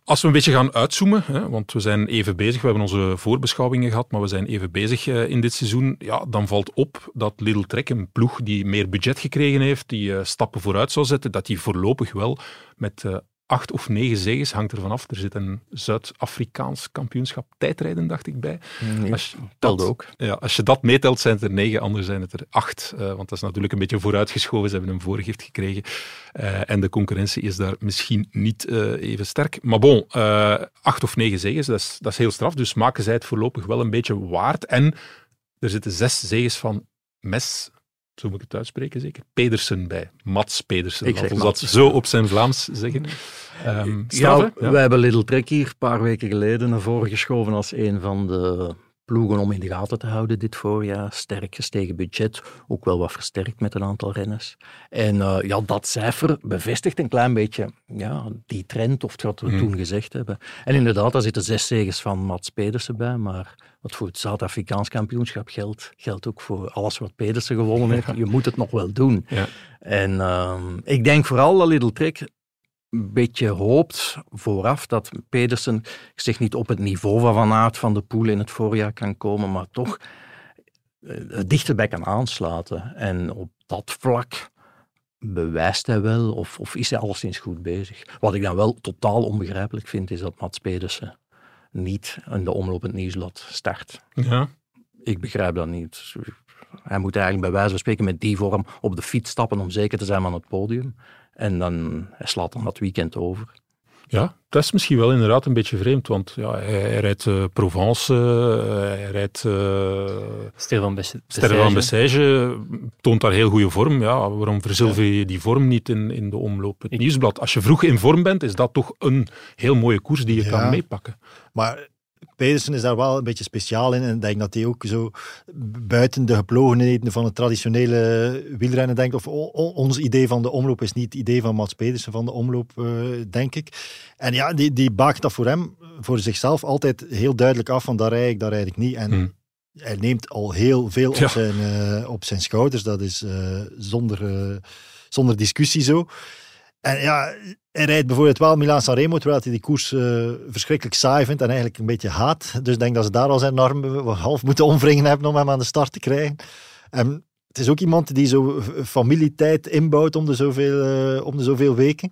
Als we een beetje gaan uitzoomen, hè, want we zijn even bezig, we hebben onze voorbeschouwingen gehad, maar we zijn even bezig uh, in dit seizoen, ja, dan valt op dat Lidl Trek, een ploeg die meer budget gekregen heeft, die uh, stappen vooruit zou zetten, dat die voorlopig wel met acht of negen zegens, hangt ervan af. Er zit een Zuid-Afrikaans kampioenschap tijdrijden, dacht ik, bij. Nee, als je dat ook. Ja, als je dat meetelt, zijn het er negen, anders zijn het er acht. Uh, want dat is natuurlijk een beetje vooruitgeschoven. Ze hebben een voorgift gekregen. Uh, en de concurrentie is daar misschien niet uh, even sterk. Maar bon, acht of negen zegens, dat is, dat is heel straf. Dus maken zij het voorlopig wel een beetje waard. En er zitten zes zegens van Mes, zo moet ik het uitspreken zeker, Pedersen bij. Mats Pedersen, laten we dat zo op zijn Vlaams zeggen. Um, straf, ja, ja, wij hebben Little Trek hier een paar weken geleden naar voren geschoven als een van de ploegen om in de gaten te houden dit voorjaar. Sterk gestegen budget, ook wel wat versterkt met een aantal renners. En uh, ja, dat cijfer bevestigt een klein beetje ja, die trend, of wat we hmm. toen gezegd hebben. En inderdaad, daar zitten zes zegens van Mats Pedersen bij, maar wat voor het Zuid-Afrikaans kampioenschap geldt, geldt ook voor alles wat Pedersen gewonnen heeft. *laughs* Je moet het nog wel doen. Ja. En uh, ik denk vooral dat Little Trek een beetje hoopt vooraf dat Pedersen, ik zeg niet op het niveau van Van Aert van de Poel in het voorjaar kan komen, maar toch dichterbij kan aansluiten. En op dat vlak bewijst hij wel of, of is hij alleszins goed bezig. Wat ik dan wel totaal onbegrijpelijk vind, is dat Mats Pedersen niet in de omloop het nieuwsblad start. Ja. Ik begrijp dat niet. Hij moet eigenlijk bij wijze van spreken met die vorm op de fiets stappen om zeker te zijn aan het podium. En dan, hij slaat dan dat weekend over. Ja, dat is misschien wel inderdaad een beetje vreemd, want ja, hij, hij rijdt uh, Provence, uh, hij rijdt uh, Sterre van Bessège. Bessège, toont daar heel goede vorm. Ja, waarom verzilver je die vorm niet in, in de omloop? Het nieuwsblad. Als je vroeg in vorm bent, is dat toch een heel mooie koers die je ja, kan meepakken. Maar Pedersen is daar wel een beetje speciaal in. En ik denk dat hij ook zo buiten de geplogenheden van het traditionele wielrennen denkt. Of ons idee van de omloop is niet het idee van Mats Pedersen van de omloop, uh, denk ik. En ja, die, die baakt dat voor hem, voor zichzelf, altijd heel duidelijk af van daar rijd ik, daar rijd ik niet. En hmm. hij neemt al heel veel op, ja. zijn, uh, op zijn schouders. Dat is uh, zonder, zonder discussie zo. En ja, hij rijdt bijvoorbeeld wel Milaan-Sanremo, terwijl hij die koers uh, verschrikkelijk saai vindt en eigenlijk een beetje haat. Dus ik denk dat ze daar al zijn arm half moeten omwringen hebben om hem aan de start te krijgen. En het is ook iemand die zo familietijd inbouwt om de zoveel, uh, om de zoveel weken.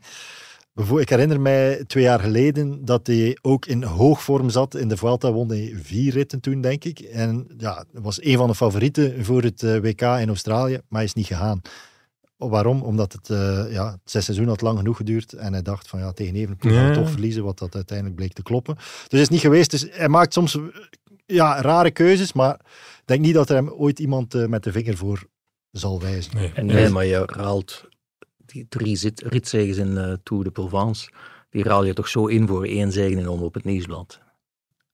Ik herinner mij twee jaar geleden dat hij ook in hoogvorm zat. In de Vuelta won hij vier ritten toen, denk ik. En ja, was een van de favorieten voor het eh, WK in Australië, maar hij is niet gegaan. Waarom? Omdat het, uh, ja, het zes seizoen had lang genoeg geduurd en hij dacht van ja, tegen Evenepoel ja. toch verliezen, wat dat uiteindelijk bleek te kloppen. Dus het is niet geweest. Dus hij maakt soms ja, rare keuzes, maar ik denk niet dat er hem ooit iemand uh, met de vinger voor zal wijzen. Nee, en nee maar je haalt die drie ritzegens in uh, Tour de Provence, die raal je toch zo in voor één zegen in op het nieuwsblad.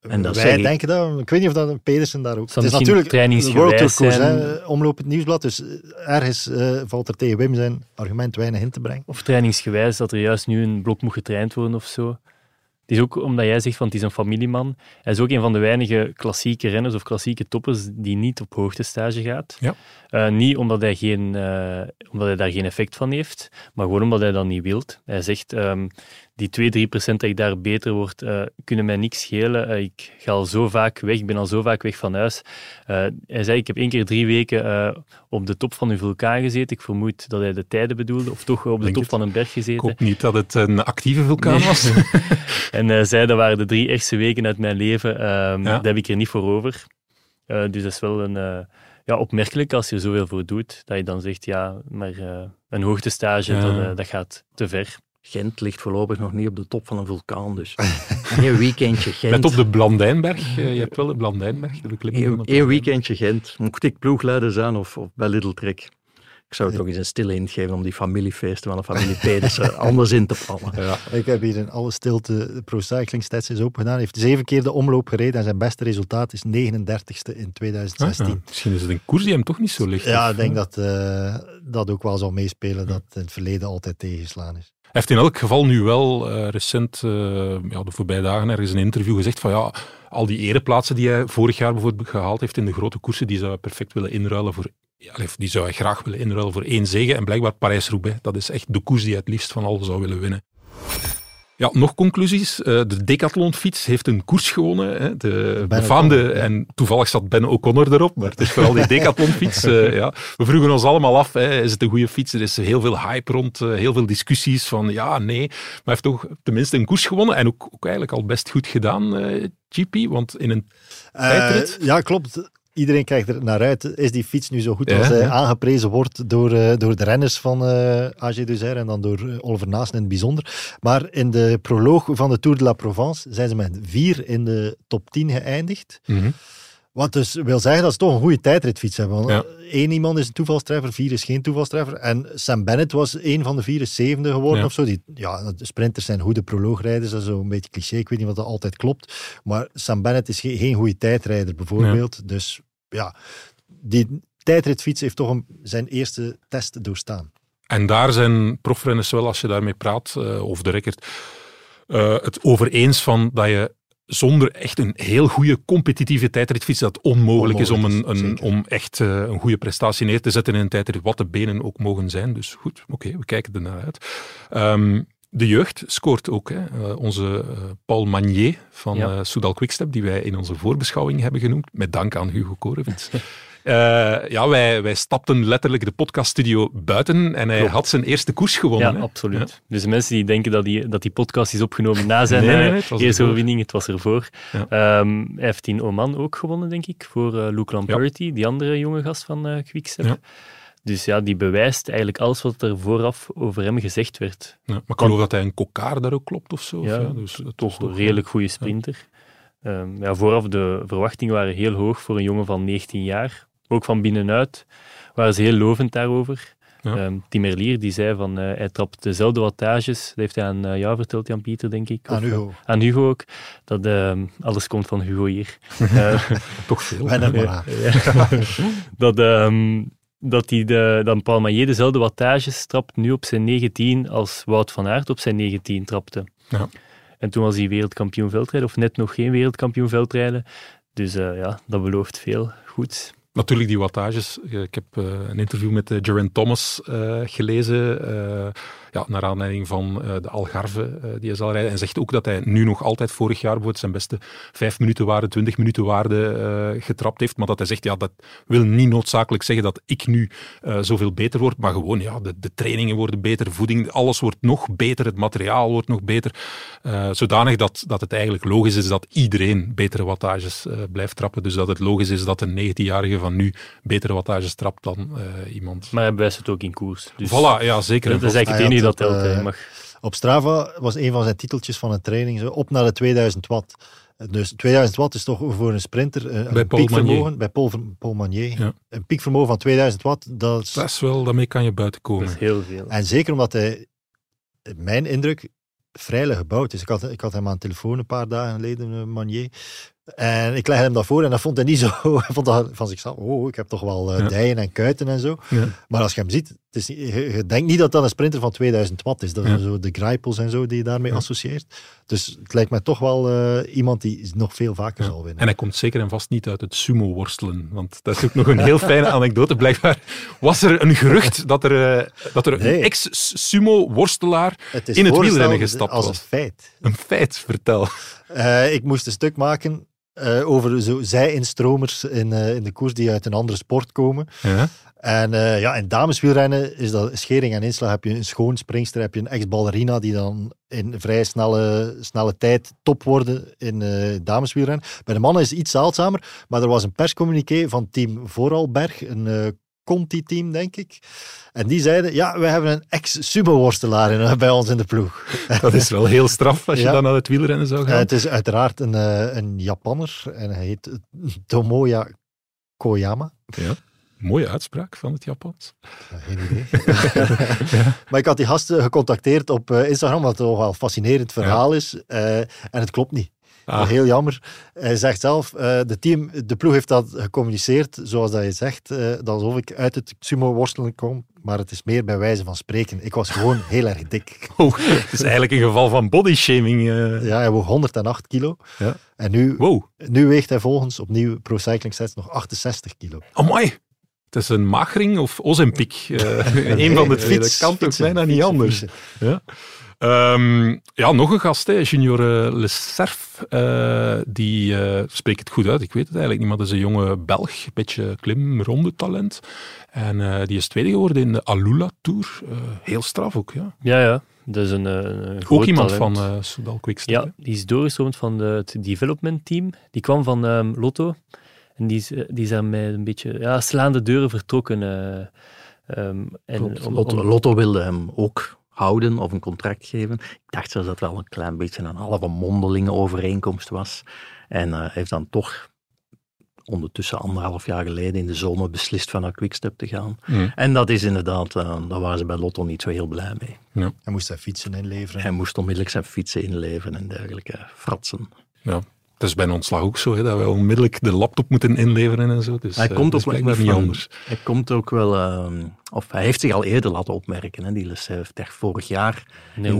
En dat Wij denken dat, ik weet niet of dat Pedersen daar ook... Het is natuurlijk een World Tour koers, hè, omloop het nieuwsblad, dus ergens uh, valt er tegen Wim zijn argument weinig in te brengen. Of trainingsgewijs, dat er juist nu een blok moet getraind worden of zo. Het is ook omdat jij zegt van het is een familieman. Hij is ook een van de weinige klassieke renners of klassieke toppers die niet op hoogtestage gaat. Ja. Uh, niet omdat hij, geen, uh, omdat hij daar geen effect van heeft, maar gewoon omdat hij dat niet wilt. Hij zegt, um, die 2, 3 procent dat ik daar beter word, uh, kunnen mij niks schelen. Uh, ik ga al zo vaak weg, ik ben al zo vaak weg van huis. Uh, hij zei, ik heb één keer drie weken op de top van een vulkaan gezeten. Ik vermoed dat hij de tijden bedoelde, of toch op de Denk top het. van een berg gezeten. Ik hoop niet dat het een actieve vulkaan nee. was. *laughs* en hij zei, dat waren de drie ergste weken uit mijn leven. ja. Daar heb ik er niet voor over. dus dat is wel een ja, opmerkelijk als je er zoveel voor doet, dat je dan zegt, ja, maar uh, een hoogtestage, ja. dat, uh, dat gaat te ver. Gent ligt voorlopig nog niet op de top van een vulkaan, dus *laughs* één weekendje Gent. Net op de Blandijnberg, je hebt wel de Blandijnberg. Eén weekendje Gent. Moet ik ploegleider zijn of, of bij Little Trek? Ik zou het toch eens een stille hint geven om die familiefeesten van de familie *laughs* Pedersen anders in te plannen. Ja. Ik heb hier in alle stilte de Pro Cycling Stats eens open gedaan. Hij heeft zeven keer de omloop gereden en zijn beste resultaat is 39ste in 2016. Ah, ja. Misschien is het een koers die hem toch niet zo ligt. Ja, ik denk eh, dat uh, dat ook wel zal meespelen, dat in het verleden altijd tegengeslaan is. Heeft in elk geval nu wel uh, recent, uh, ja, de voorbije dagen, ergens een interview gezegd van ja, al die ereplaatsen die hij vorig jaar bijvoorbeeld gehaald heeft in de grote koersen, die zou hij perfect willen inruilen voor die zou hij graag willen inruilen voor één zege. En blijkbaar Parijs-Roubaix, dat is echt de koers die hij het liefst van al zou willen winnen. Ja, nog conclusies. De decathlonfiets heeft een koers gewonnen. De befaamde, en toevallig zat Ben O'Connor erop, maar het is vooral die *laughs* decathlonfiets. uh, ja. We vroegen ons allemaal af, hè, is het een goede fiets? Er is heel veel hype rond, uh, heel veel discussies van ja, nee. Maar hij heeft toch tenminste een koers gewonnen en ook, ook eigenlijk al best goed gedaan, GP, want in een tijdrit... ja, klopt iedereen kijkt er naar uit. Is die fiets nu zo goed als hij ja. aangeprezen wordt door, uh, door de renners van uh, AG Duzer en dan door uh, Oliver Naasten in het bijzonder. Maar in de proloog van de Tour de la Provence zijn ze met vier in de top 10 geëindigd. Mm -hmm. Wat dus wil zeggen dat ze toch een goede tijdritfiets hebben. Ja. één iemand is een toevalstreffer, vier is geen toevalstreffer. En Sam Bennett was een van de vier, is zevende geworden Ja. of zo. Die, ja, de sprinters zijn goede proloogrijders, dat is zo'n beetje cliché. Ik weet niet of dat altijd klopt. Maar Sam Bennett is geen, geen goede tijdrijder bijvoorbeeld. Dus ja, die tijdritfiets heeft toch een, zijn eerste test doorstaan. En daar zijn profrenners wel, als je daarmee praat, uh, over de record, uh, het over eens van dat je zonder echt een heel goede competitieve tijdritfiets, dat onmogelijk, onmogelijk is om, een, een, om echt uh, een goede prestatie neer te zetten in een tijdrit, wat de benen ook mogen zijn. Dus goed, oké, okay, we kijken ernaar uit. Um, de jeugd scoort ook. Hè. Uh, onze uh, Paul Magnier van ja. Soudal Quickstep, die wij in onze voorbeschouwing hebben genoemd, met dank aan Hugo Korevits. *laughs* ja, wij, wij stapten letterlijk de podcaststudio buiten en hij Klopt. had zijn eerste koers gewonnen. Ja, hè. absoluut. Ja. Dus mensen die denken dat die, dat die podcast is opgenomen na zijn nee, nee, nee, het eerste overwinning, het was ervoor. Ja. Um, hij heeft in Oman ook gewonnen, denk ik, voor Luke Lamperti, ja. die andere jonge gast van Quickstep. Dus ja, die bewijst eigenlijk alles wat er vooraf over hem gezegd werd. Ja, maar ik geloof dat hij een kokaar daar ook klopt of zo. Ja, of? Dus toch een redelijk goede sprinter. Um, ja, vooraf de verwachtingen waren heel hoog voor een jongen van 19 jaar. Ook van binnenuit waren ze heel lovend daarover. Ja. Um, Tim Erlier die zei van uh, hij trapt dezelfde wattages. Dat heeft hij aan uh, jou verteld, Jan-Pieter, denk ik. Aan of, Hugo. Uh, aan Hugo ook. Dat uh, alles komt van Hugo hier. *laughs* Eh, Toch veel. maar *laughs* dat, um, dat hij de, dan Paul Maillet dezelfde wattages trapt nu op zijn 19 als Wout van Aert op zijn 19 trapte. Ja. En toen was hij wereldkampioen veldrijden, of net nog geen wereldkampioen veldrijden. Dus uh, ja, dat belooft veel goeds. Natuurlijk die wattages. Ik heb uh, een interview met uh, Geraint Thomas uh, gelezen. Ja, naar aanleiding van de Algarve die hij zal rijden. En zegt ook dat hij nu nog altijd vorig jaar bijvoorbeeld zijn beste 5 minuten waarde, 20 minuten waarde getrapt heeft. Maar dat hij zegt, ja, dat wil niet noodzakelijk zeggen dat ik nu zoveel beter word. Maar gewoon, ja, de, de, trainingen worden beter, voeding, alles wordt nog beter, het materiaal wordt nog beter. zodanig dat, dat het eigenlijk logisch is dat iedereen betere wattages blijft trappen. Dus dat het logisch is dat een 19-jarige van nu betere wattages trapt dan uh, iemand. Maar hij bewijst het ook in koers. Dus voilà, ja, zeker. Dat is eigenlijk het enige dat telt. Uh, mag... Op Strava was een van zijn titeltjes van een training zo, op naar de 2000 watt. Dus 2000 watt is toch voor een sprinter een, bij een Paul piekvermogen, Manier. bij Paul, Paul Manier, ja. een piekvermogen van 2000 watt. Dat is, dat is wel, daarmee kan je buiten komen. Dat is heel veel. En zeker omdat hij, mijn indruk, vrijelijk gebouwd is. Ik had, ik had hem aan de telefoon een paar dagen geleden, Manier. En ik leg hem dat voor en dat vond hij niet zo. *laughs* Hij vond dat van zichzelf, oh, ik heb toch wel uh, ja. dijen en kuiten en zo. Ja. Maar als je hem ziet, het is, je, je, denkt niet dat dat een sprinter van 2000 watt is. Dat zijn ja. zo de grijpels en zo die je daarmee associeert. Dus het lijkt mij toch wel uh, iemand die nog veel vaker zal winnen. En hij komt zeker en vast niet uit het sumo-worstelen. Want dat is ook nog een heel *laughs* fijne anekdote. Blijkbaar was er een gerucht dat er, uh, dat er Nee. een ex-sumo-worstelaar in het wielrennen gestapt als was. een feit. Een feit, vertel. Ik moest een stuk maken uh, over zo zij-instromers in, uh, in de koers die uit een andere sport komen. Ja. En uh, ja, in dameswielrennen is dat schering en inslag. Heb je een schoon springster, heb je een ex-ballerina die dan in vrij snelle, snelle tijd top worden in dameswielrennen. Bij de mannen is het iets zeldzamer, maar er was een perscommuniqué van team Vooralberg, een Conti-team, denk ik. En die zeiden, ja, we hebben een ex-sumo-worstelaar bij ons in de ploeg. *laughs* Dat is wel heel straf als je Ja. dan naar het wielrennen zou gaan. Uh, het is uiteraard een, uh, een Japanner en hij heet Tomoya Koyama. Ja. Mooie uitspraak van het Japans. Geen idee. *laughs* Maar ik had die gasten gecontacteerd op eh, Instagram, wat toch wel een fascinerend verhaal is. eh, en het klopt niet. Ah. Heel jammer. Hij zegt zelf, eh, de, team, de ploeg heeft dat gecommuniceerd, zoals dat je zegt, eh, dat alsof ik uit het sumo-worstelen kom. Maar het is meer bij wijze van spreken. Ik was gewoon *laughs* heel erg dik. Oh, het is eigenlijk een geval van bodyshaming. eh. Ja, hij woog 108 kilo. Ja. En nu, Wow, nu weegt hij volgens opnieuw Pro Cycling Stats nog 68 kilo. amai. Het is een magering of Ozempic. Eh *laughs* een van de twee. Dat kan toch bijna niet anders. Ja. Ehm, ja, nog een gast, hè, Junior uh, Le Cerf. eh, die eh, spreekt het goed uit, ik weet het eigenlijk niet, maar dat is een jonge Belg, een beetje klim-ronde talent. En eh, die is tweede geworden in de Alula Tour. Eh, heel straf ook, ja. Ja, ja. Dat is een, eh, een Ook groot iemand talent. van eh Soudal Quickstep. Ja, hè. die is doorgestroomd van de, het development team. Die kwam van ehm, Lotto. En die is, die is daar met een beetje ja, slaande deuren vertrokken. eh, ehm, en Klopt. om- Lotto, om- Lotto wilde hem ook houden of een contract geven. Ik dacht zelfs dat het wel een klein beetje een halve mondelinge overeenkomst was. En eh, heeft dan toch ondertussen anderhalf jaar geleden in de zomer beslist van naar Quickstep te gaan. Mm. En dat is inderdaad, eh, daar waren ze bij Lotto niet zo heel blij mee. Hij moest zijn fietsen inleveren. Hij moest onmiddellijk zijn fietsen inleveren en dergelijke fratsen. Ja. Het is bij een ontslag ook zo, hè, dat we onmiddellijk de laptop moeten inleveren en zo. Dus, hij eh, komt dat ook wel niet van- anders. Hij komt ook wel, ehm, of hij heeft zich al eerder laten opmerken, hè, die Lessef, echt vorig jaar. Nee, in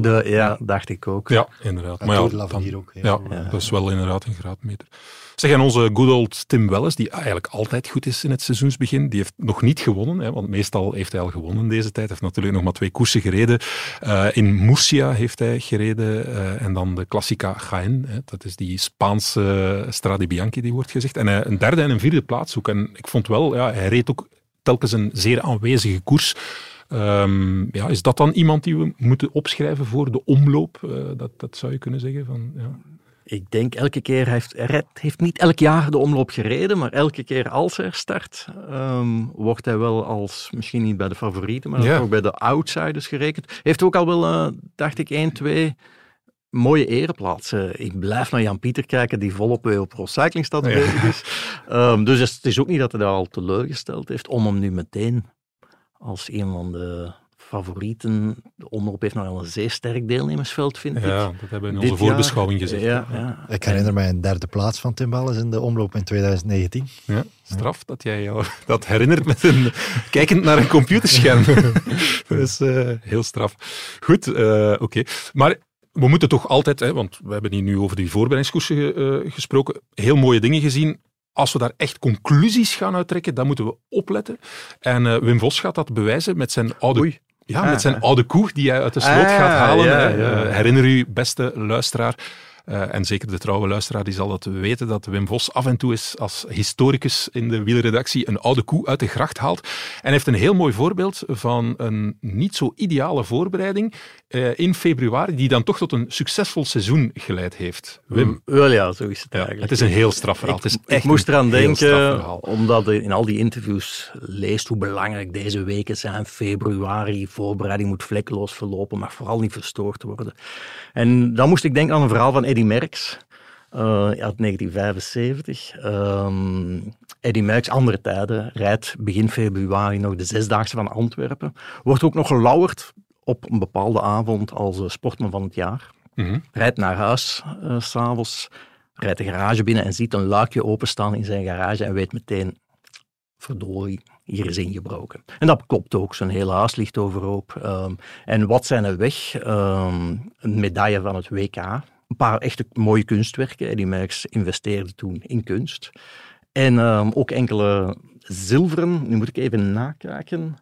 de- Ja, dacht ik ook. Ja, inderdaad. Maar ja, ook, ja. Ja, Ja. dat is wel inderdaad een graadmeter. Zeg, en onze good old Tim Welles, die eigenlijk altijd goed is in het seizoensbegin, die heeft nog niet gewonnen, hè, want meestal heeft hij al gewonnen deze tijd. Hij heeft natuurlijk nog maar twee koersen gereden. Eh, in Murcia heeft hij gereden eh, en dan de Classica Jaén. Hè, dat is die Spaanse Strade Bianchi, die wordt gezegd. En hij een derde en een vierde plaats ook. En ik vond wel, ja, hij reed ook telkens een zeer aanwezige koers. Ehm, ja, is dat dan iemand die we moeten opschrijven voor de omloop? Eh, dat, dat zou je kunnen zeggen. Van, ja. Ik denk elke keer, hij heeft, hij rijdt- heeft niet elk jaar de omloop gereden, maar elke keer als hij start, ehm, wordt hij wel als, misschien niet bij de favorieten, maar Ja. ook bij de outsiders gerekend. Heeft ook al wel, eh, dacht ik, 1, 2 mooie ereplaatsen. Ik blijf naar Jan Pieter kijken, die volop weer op Pro Cycling Stad Ja. bezig is. Ehm, dus het is ook niet dat hij daar al teleurgesteld heeft om hem nu meteen als een van de favorieten. De omloop heeft nog wel een zeer sterk deelnemersveld, vind ik. ja, dat hebben we in Dit onze jaar- voorbeschouwing gezegd. Ja, ja. Ik herinner mij een derde plaats van Tim Welles in de omloop in 2019. Ja, straf dat jij jou *laughs* dat herinnert met een kijkend naar een computerscherm. *laughs* dat is eh, heel straf. Goed, eh, oké. Maar we moeten toch altijd, hè, want we hebben hier nu over die voorbereidingskoersen ge- eh, gesproken, heel mooie dingen gezien. Als we daar echt conclusies gaan uittrekken, dan moeten we opletten. En eh, Wim Vos gaat dat bewijzen met zijn oude Oei. Ja, Ah, met zijn ah. oude koe die hij uit de slot Ah, gaat halen. ja, hè. ja. Eh, herinner u, beste luisteraar, eh, en zeker de trouwe luisteraar, die zal dat weten, dat Wim Vos af en toe is als historicus in de wielredactie een oude koe uit de gracht haalt. En heeft een heel mooi voorbeeld van een niet zo ideale voorbereiding eh, in februari, die dan toch tot een succesvol seizoen geleid heeft. Wim, Wel ja, zo is het ja, eigenlijk. het is een heel straf verhaal. Ik, het is ik echt moest eraan denken, omdat je in al die interviews leest hoe belangrijk deze weken zijn. Februari, voorbereiding moet vlekkeloos verlopen, mag vooral niet verstoord worden. En dan moest ik denken aan een verhaal van Eddy Merckx. eh, uit 1975. Ehm Eddy Merckx, andere tijden, rijdt begin februari nog de Zesdaagse van Antwerpen. Wordt ook nog gelauwerd op een bepaalde avond als eh, sportman van het jaar Mhm. rijdt naar huis eh, s s'avonds, rijdt de garage binnen en ziet een luikje openstaan in zijn garage en weet meteen, verdorie, hier is ingebroken. En dat klopt ook, zijn hele huis ligt overhoop. Ehm, en wat zijn er weg? Ehm, een medaille van het WK, een paar echte mooie kunstwerken. Eddie Merckx investeerde toen in kunst. En ehm, ook enkele zilveren, nu moet ik even nakijken.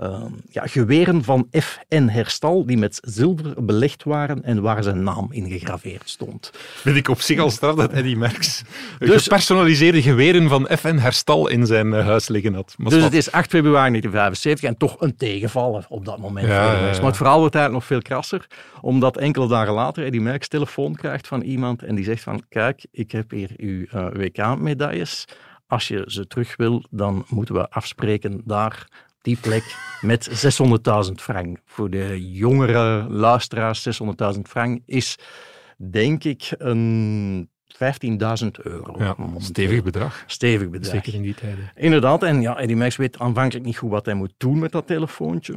Ehm, ja, geweren van FN Herstal die met zilver belegd waren en waar zijn naam in gegraveerd stond. Vind ik op zich al straf dat Eddy Merckx Dus- gepersonaliseerde geweren van FN Herstal in zijn eh, huis liggen had. Maar dus het is 8 februari 1975 en toch een tegenvaller op dat moment. Ja, voor Eddie ja, Merckx. ja. Maar het verhaal wordt eigenlijk nog veel krasser, omdat enkele dagen later Eddie Merckx telefoon krijgt van iemand en die zegt van kijk, ik heb hier uw eh, WK-medailles. Als je ze terug wil, dan moeten we afspreken daar die plek met 600.000 frank. Voor de jongere luisteraars, 600.000 frank is denk ik een 15.000 euro. Ja, stevig bedrag. Stevig bedrag. Zeker in die tijden. Inderdaad, en ja, Eddie Merckx weet aanvankelijk niet goed wat hij moet doen met dat telefoontje.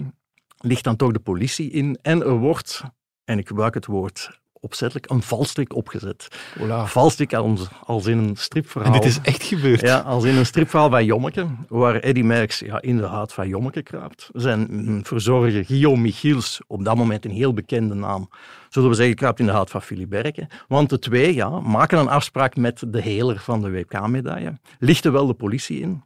Ligt dan toch de politie in en er wordt, en ik gebruik het woord opzettelijk, een valstrik opgezet. Voilà. Valstrik als, als in een stripverhaal. En dit is echt gebeurd. Ja, als in een stripverhaal van Jommeke, waar Eddie Merckx ja, in de haat van Jommeke kraapt. Zijn mm, verzorger Guillaume Michiels, op dat moment een heel bekende naam, zullen we zeggen, kraapt in de haat van Philippe Want de twee ja, maken een afspraak met de heler van de WK-medaille, lichten wel de politie in,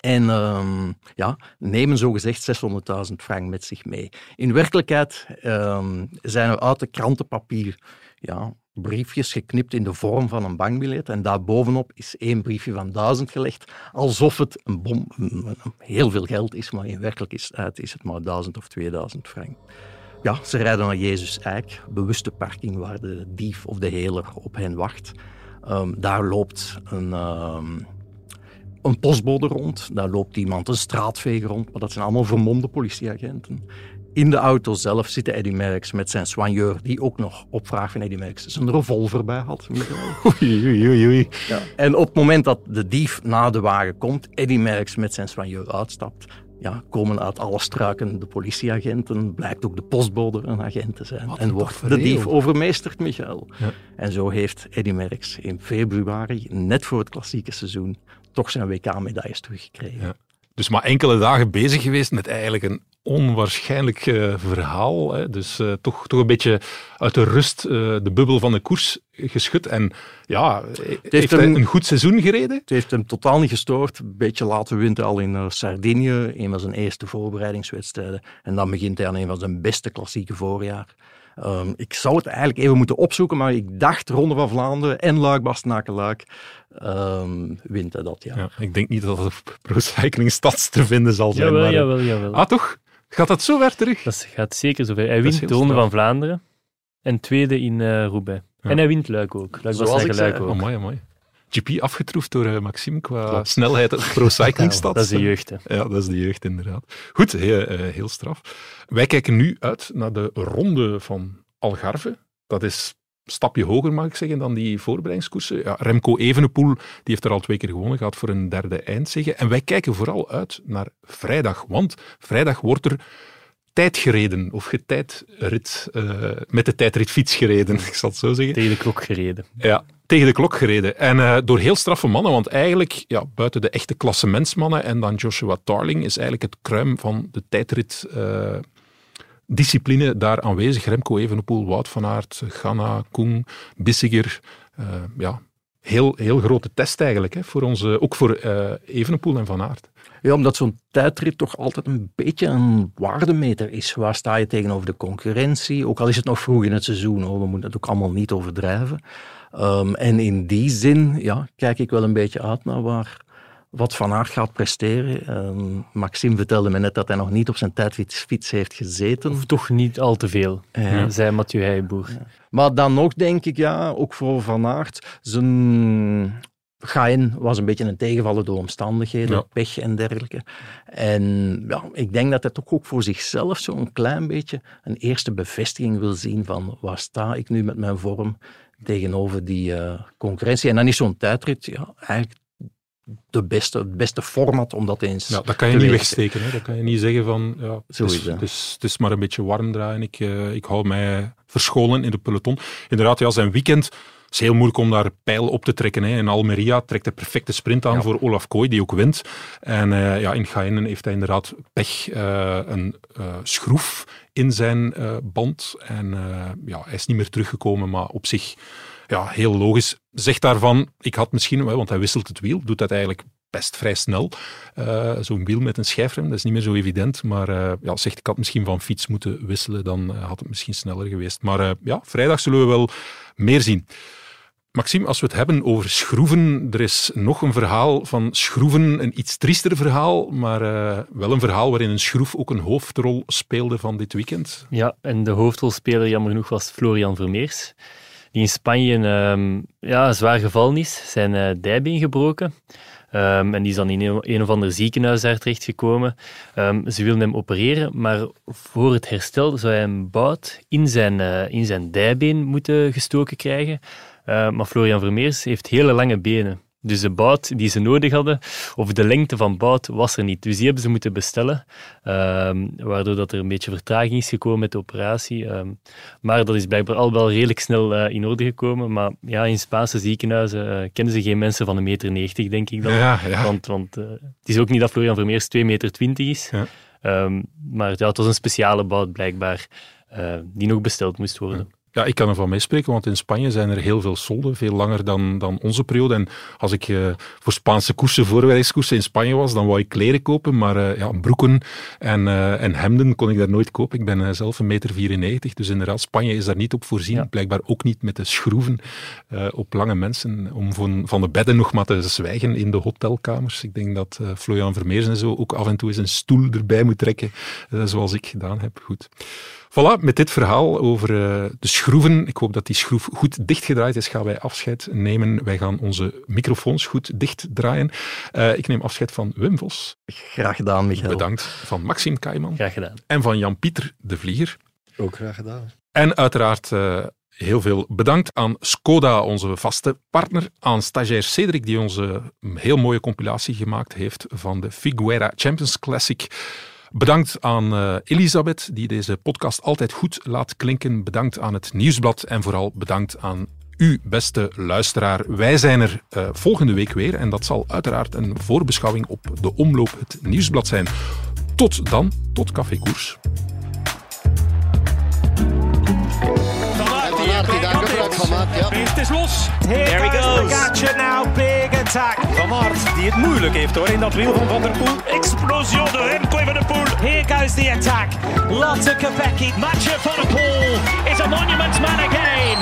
en um, ja, nemen zogezegd 600.000 frank met zich mee. In werkelijkheid um, zijn er uit de krantenpapier ja, briefjes geknipt in de vorm van een bankbiljet. En daarbovenop is één briefje van 1000 gelegd, alsof het een bom, heel veel geld is, maar in werkelijkheid is het maar 1000 of 2000 frank. Ja, ze rijden naar Jezus Eik, bewuste parking waar de dief of de heler op hen wacht. Um, daar loopt een een postbode rond, daar loopt iemand, een straatveger rond, maar dat zijn allemaal vermomde politieagenten. In de auto zelf zit Eddie Merckx met zijn soigneur, die ook nog op vraag van Eddie Merckx zijn revolver bij had. *laughs* Oei, oei, oei. oei. Ja. En op het moment dat de dief na de wagen komt, Eddie Merckx met zijn soigneur uitstapt, ja, komen uit alle struiken de politieagenten, blijkt ook de postbode een agent te zijn. en wordt de dief overmeesterd, Michael. Ja. En zo heeft Eddie Merckx in februari, net voor het klassieke seizoen, toch zijn WK-medailles teruggekregen. Ja. Dus maar enkele dagen bezig geweest met eigenlijk een onwaarschijnlijk uh, verhaal. Hè. Dus uh, toch, toch een beetje uit de rust uh, de bubbel van de koers geschud. En ja, het heeft, hem, een goed seizoen gereden? Het heeft hem totaal niet gestoord. Een beetje later wint hij al in Sardinië, een van zijn eerste voorbereidingswedstrijden. En dan begint hij aan een van zijn beste klassieke voorjaar. Um, ik zou het eigenlijk even moeten opzoeken, maar ik dacht Ronde van Vlaanderen en Luik-Bastenaken-Luik um, wint hij dat jaar. Ja, ik denk niet dat het op Pro Cycling Stads te vinden zal zijn. Jawel, maar, jawel, jawel. Ah, toch? Gaat dat zo ver terug? Dat gaat zeker zo ver. Hij wint de Ronde van Vlaanderen en tweede in uh, Roubaix. Ja. En hij wint Luik ook. Luik Zoals ik Luik ook. Oh, mooi, mooi. GP afgetroefd door uh, Maxime qua Klopt. snelheid op Pro Cycling dat is de jeugd, hè. Ja, dat is de jeugd, inderdaad. Goed, heel, uh, heel straf. Wij kijken nu uit naar de ronde van Algarve. Dat is een stapje hoger, mag ik zeggen, dan die voorbereidingskoersen. Ja, Remco Evenepoel die heeft er al twee keer gewonnen gehad voor een derde eindzege. En wij kijken vooral uit naar vrijdag, want vrijdag wordt er tijd gereden, of getijdrit, uh, met de tijdritfiets gereden, *laughs* ik zal het zo zeggen. Tegen de klok gereden. Ja, tegen de klok gereden. En uh, door heel straffe mannen, want eigenlijk, ja, buiten de echte klassementsmannen en dan Joshua Tarling, is eigenlijk het kruim van de tijdrit... Uh, discipline daar aanwezig. Remco Evenepoel, Wout van Aert, Ganna, Koen, Bissiger. Uh, ja, heel, heel grote test eigenlijk, hè, voor ons, ook voor uh, Evenepoel en Van Aert. Ja, omdat zo'n tijdrit toch altijd een beetje een waardemeter is. Waar sta je tegenover de concurrentie? Ook al is het nog vroeg in het seizoen, hoor. we moeten het ook allemaal niet overdrijven. Um, en in die zin ja, kijk ik wel een beetje uit naar waar wat Van Aert gaat presteren. Uh, Maxime vertelde me net dat hij nog niet op zijn tijdfiets heeft gezeten. Of toch niet al te veel, ja. zei Mathieu Heijboer. Ja. Maar dan nog denk ik, ja, ook voor Van Aert, zijn Gain was een beetje een tegenvallen door omstandigheden, ja. pech en dergelijke. En ja, ik denk dat hij toch ook voor zichzelf zo'n klein beetje een eerste bevestiging wil zien van waar sta ik nu met mijn vorm tegenover die uh, concurrentie. En dan is zo'n tijdrit ja, eigenlijk de beste, het beste format om dat eens ja, dat kan je niet weten. wegsteken. Hè? Dat kan je niet zeggen van, ja, het, is, het, is, het is maar een beetje warm draaien. Ik, uh, ik hou mij verscholen in de peloton. Inderdaad, ja, zijn weekend is heel moeilijk om daar pijl op te trekken. Hè. In Almeria trekt de perfecte sprint aan ja. voor Olaf Kooi, die ook wint. En uh, ja, in Gainen heeft hij inderdaad pech, uh, een schroef in zijn band. En ja, hij is niet meer teruggekomen, maar op zich ja, heel logisch. Zegt daarvan, ik had misschien, want hij wisselt het wiel, doet dat eigenlijk best vrij snel. Uh, Zo'n wiel met een schijfrem, dat is niet meer zo evident. Maar uh, ja, zegt, ik had misschien van fiets moeten wisselen, dan uh, had het misschien sneller geweest. Maar ja, vrijdag zullen we wel meer zien. Maxime, als we het hebben over schroeven, er is nog een verhaal van schroeven, een iets triester verhaal, maar wel een verhaal waarin een schroef ook een hoofdrol speelde van dit weekend. Ja, en de hoofdrolspeler jammer genoeg was Florian Vermeers die in Spanje um, ja, zwaar gevallen is, zijn uh, dijbeen gebroken. Um, en die is dan in een, of ander ziekenhuis daar terechtgekomen. Um, ze wilden hem opereren, maar voor het herstel zou hij een bout in zijn, uh, in zijn dijbeen moeten gestoken krijgen. Uh, maar Florian Vermeers heeft hele lange benen. Dus de bout die ze nodig hadden, of de lengte van bout, was er niet. Dus die hebben ze moeten bestellen, ehm, waardoor dat er een beetje vertraging is gekomen met de operatie. Ehm, maar dat is blijkbaar al wel redelijk snel uh, in orde gekomen. Maar ja, in Spaanse ziekenhuizen uh, kennen ze geen mensen van een meter 90, denk ik dan. Ja, ja. Want, want uh, het is ook niet dat Florian Vermeers 2,20 meter is. Ja. Um, maar ja, het was een speciale bout blijkbaar, die nog besteld moest worden. Ja, ik kan ervan meespreken, want in Spanje zijn er heel veel solden, veel langer dan, dan onze periode. En als ik uh, voor Spaanse koersen, voorwijderskoersen in Spanje was, dan wou ik kleren kopen, maar uh, ja, broeken en, uh, en hemden kon ik daar nooit kopen. Ik ben zelf een meter 94, dus inderdaad, Spanje is daar niet op voorzien. Ja. Blijkbaar ook niet met de schroeven op lange mensen, om van, van de bedden nog maar te zwijgen in de hotelkamers. Ik denk dat Florian Vermeers en zo ook af en toe eens een stoel erbij moet trekken, zoals ik gedaan heb. Goed. Voilà, met dit verhaal over uh, de schroeven. Ik hoop dat die schroef goed dichtgedraaid is. Gaan wij afscheid nemen. Wij gaan onze microfoons goed dichtdraaien. Uh, ik neem afscheid van Wim Vos. Graag gedaan, Michael. Bedankt. Van Maxime Kaiman. Graag gedaan. En van Jan-Pieter de Vlieger. Ook graag gedaan. En uiteraard uh, heel veel bedankt aan Skoda, onze vaste partner. Aan stagiair Cedric, die onze heel mooie compilatie gemaakt heeft van de Figuera Champions Classic. Bedankt aan uh, Elisabeth, die deze podcast altijd goed laat klinken. Bedankt aan het Nieuwsblad en vooral bedankt aan u, beste luisteraar. Wij zijn er uh, volgende week weer en dat zal uiteraard een voorbeschouwing op de omloop het Nieuwsblad zijn. Tot dan, tot Café Koers. Beest is los. Here There he goes. Pogacar now, big attack. Van Aert, die het moeilijk heeft hoor in dat wiel van Van der Poel. Explosion de Remco Van der Poel. Here goes the attack. Lotte Kopecky. Matcher Van der Poel is a monument man again.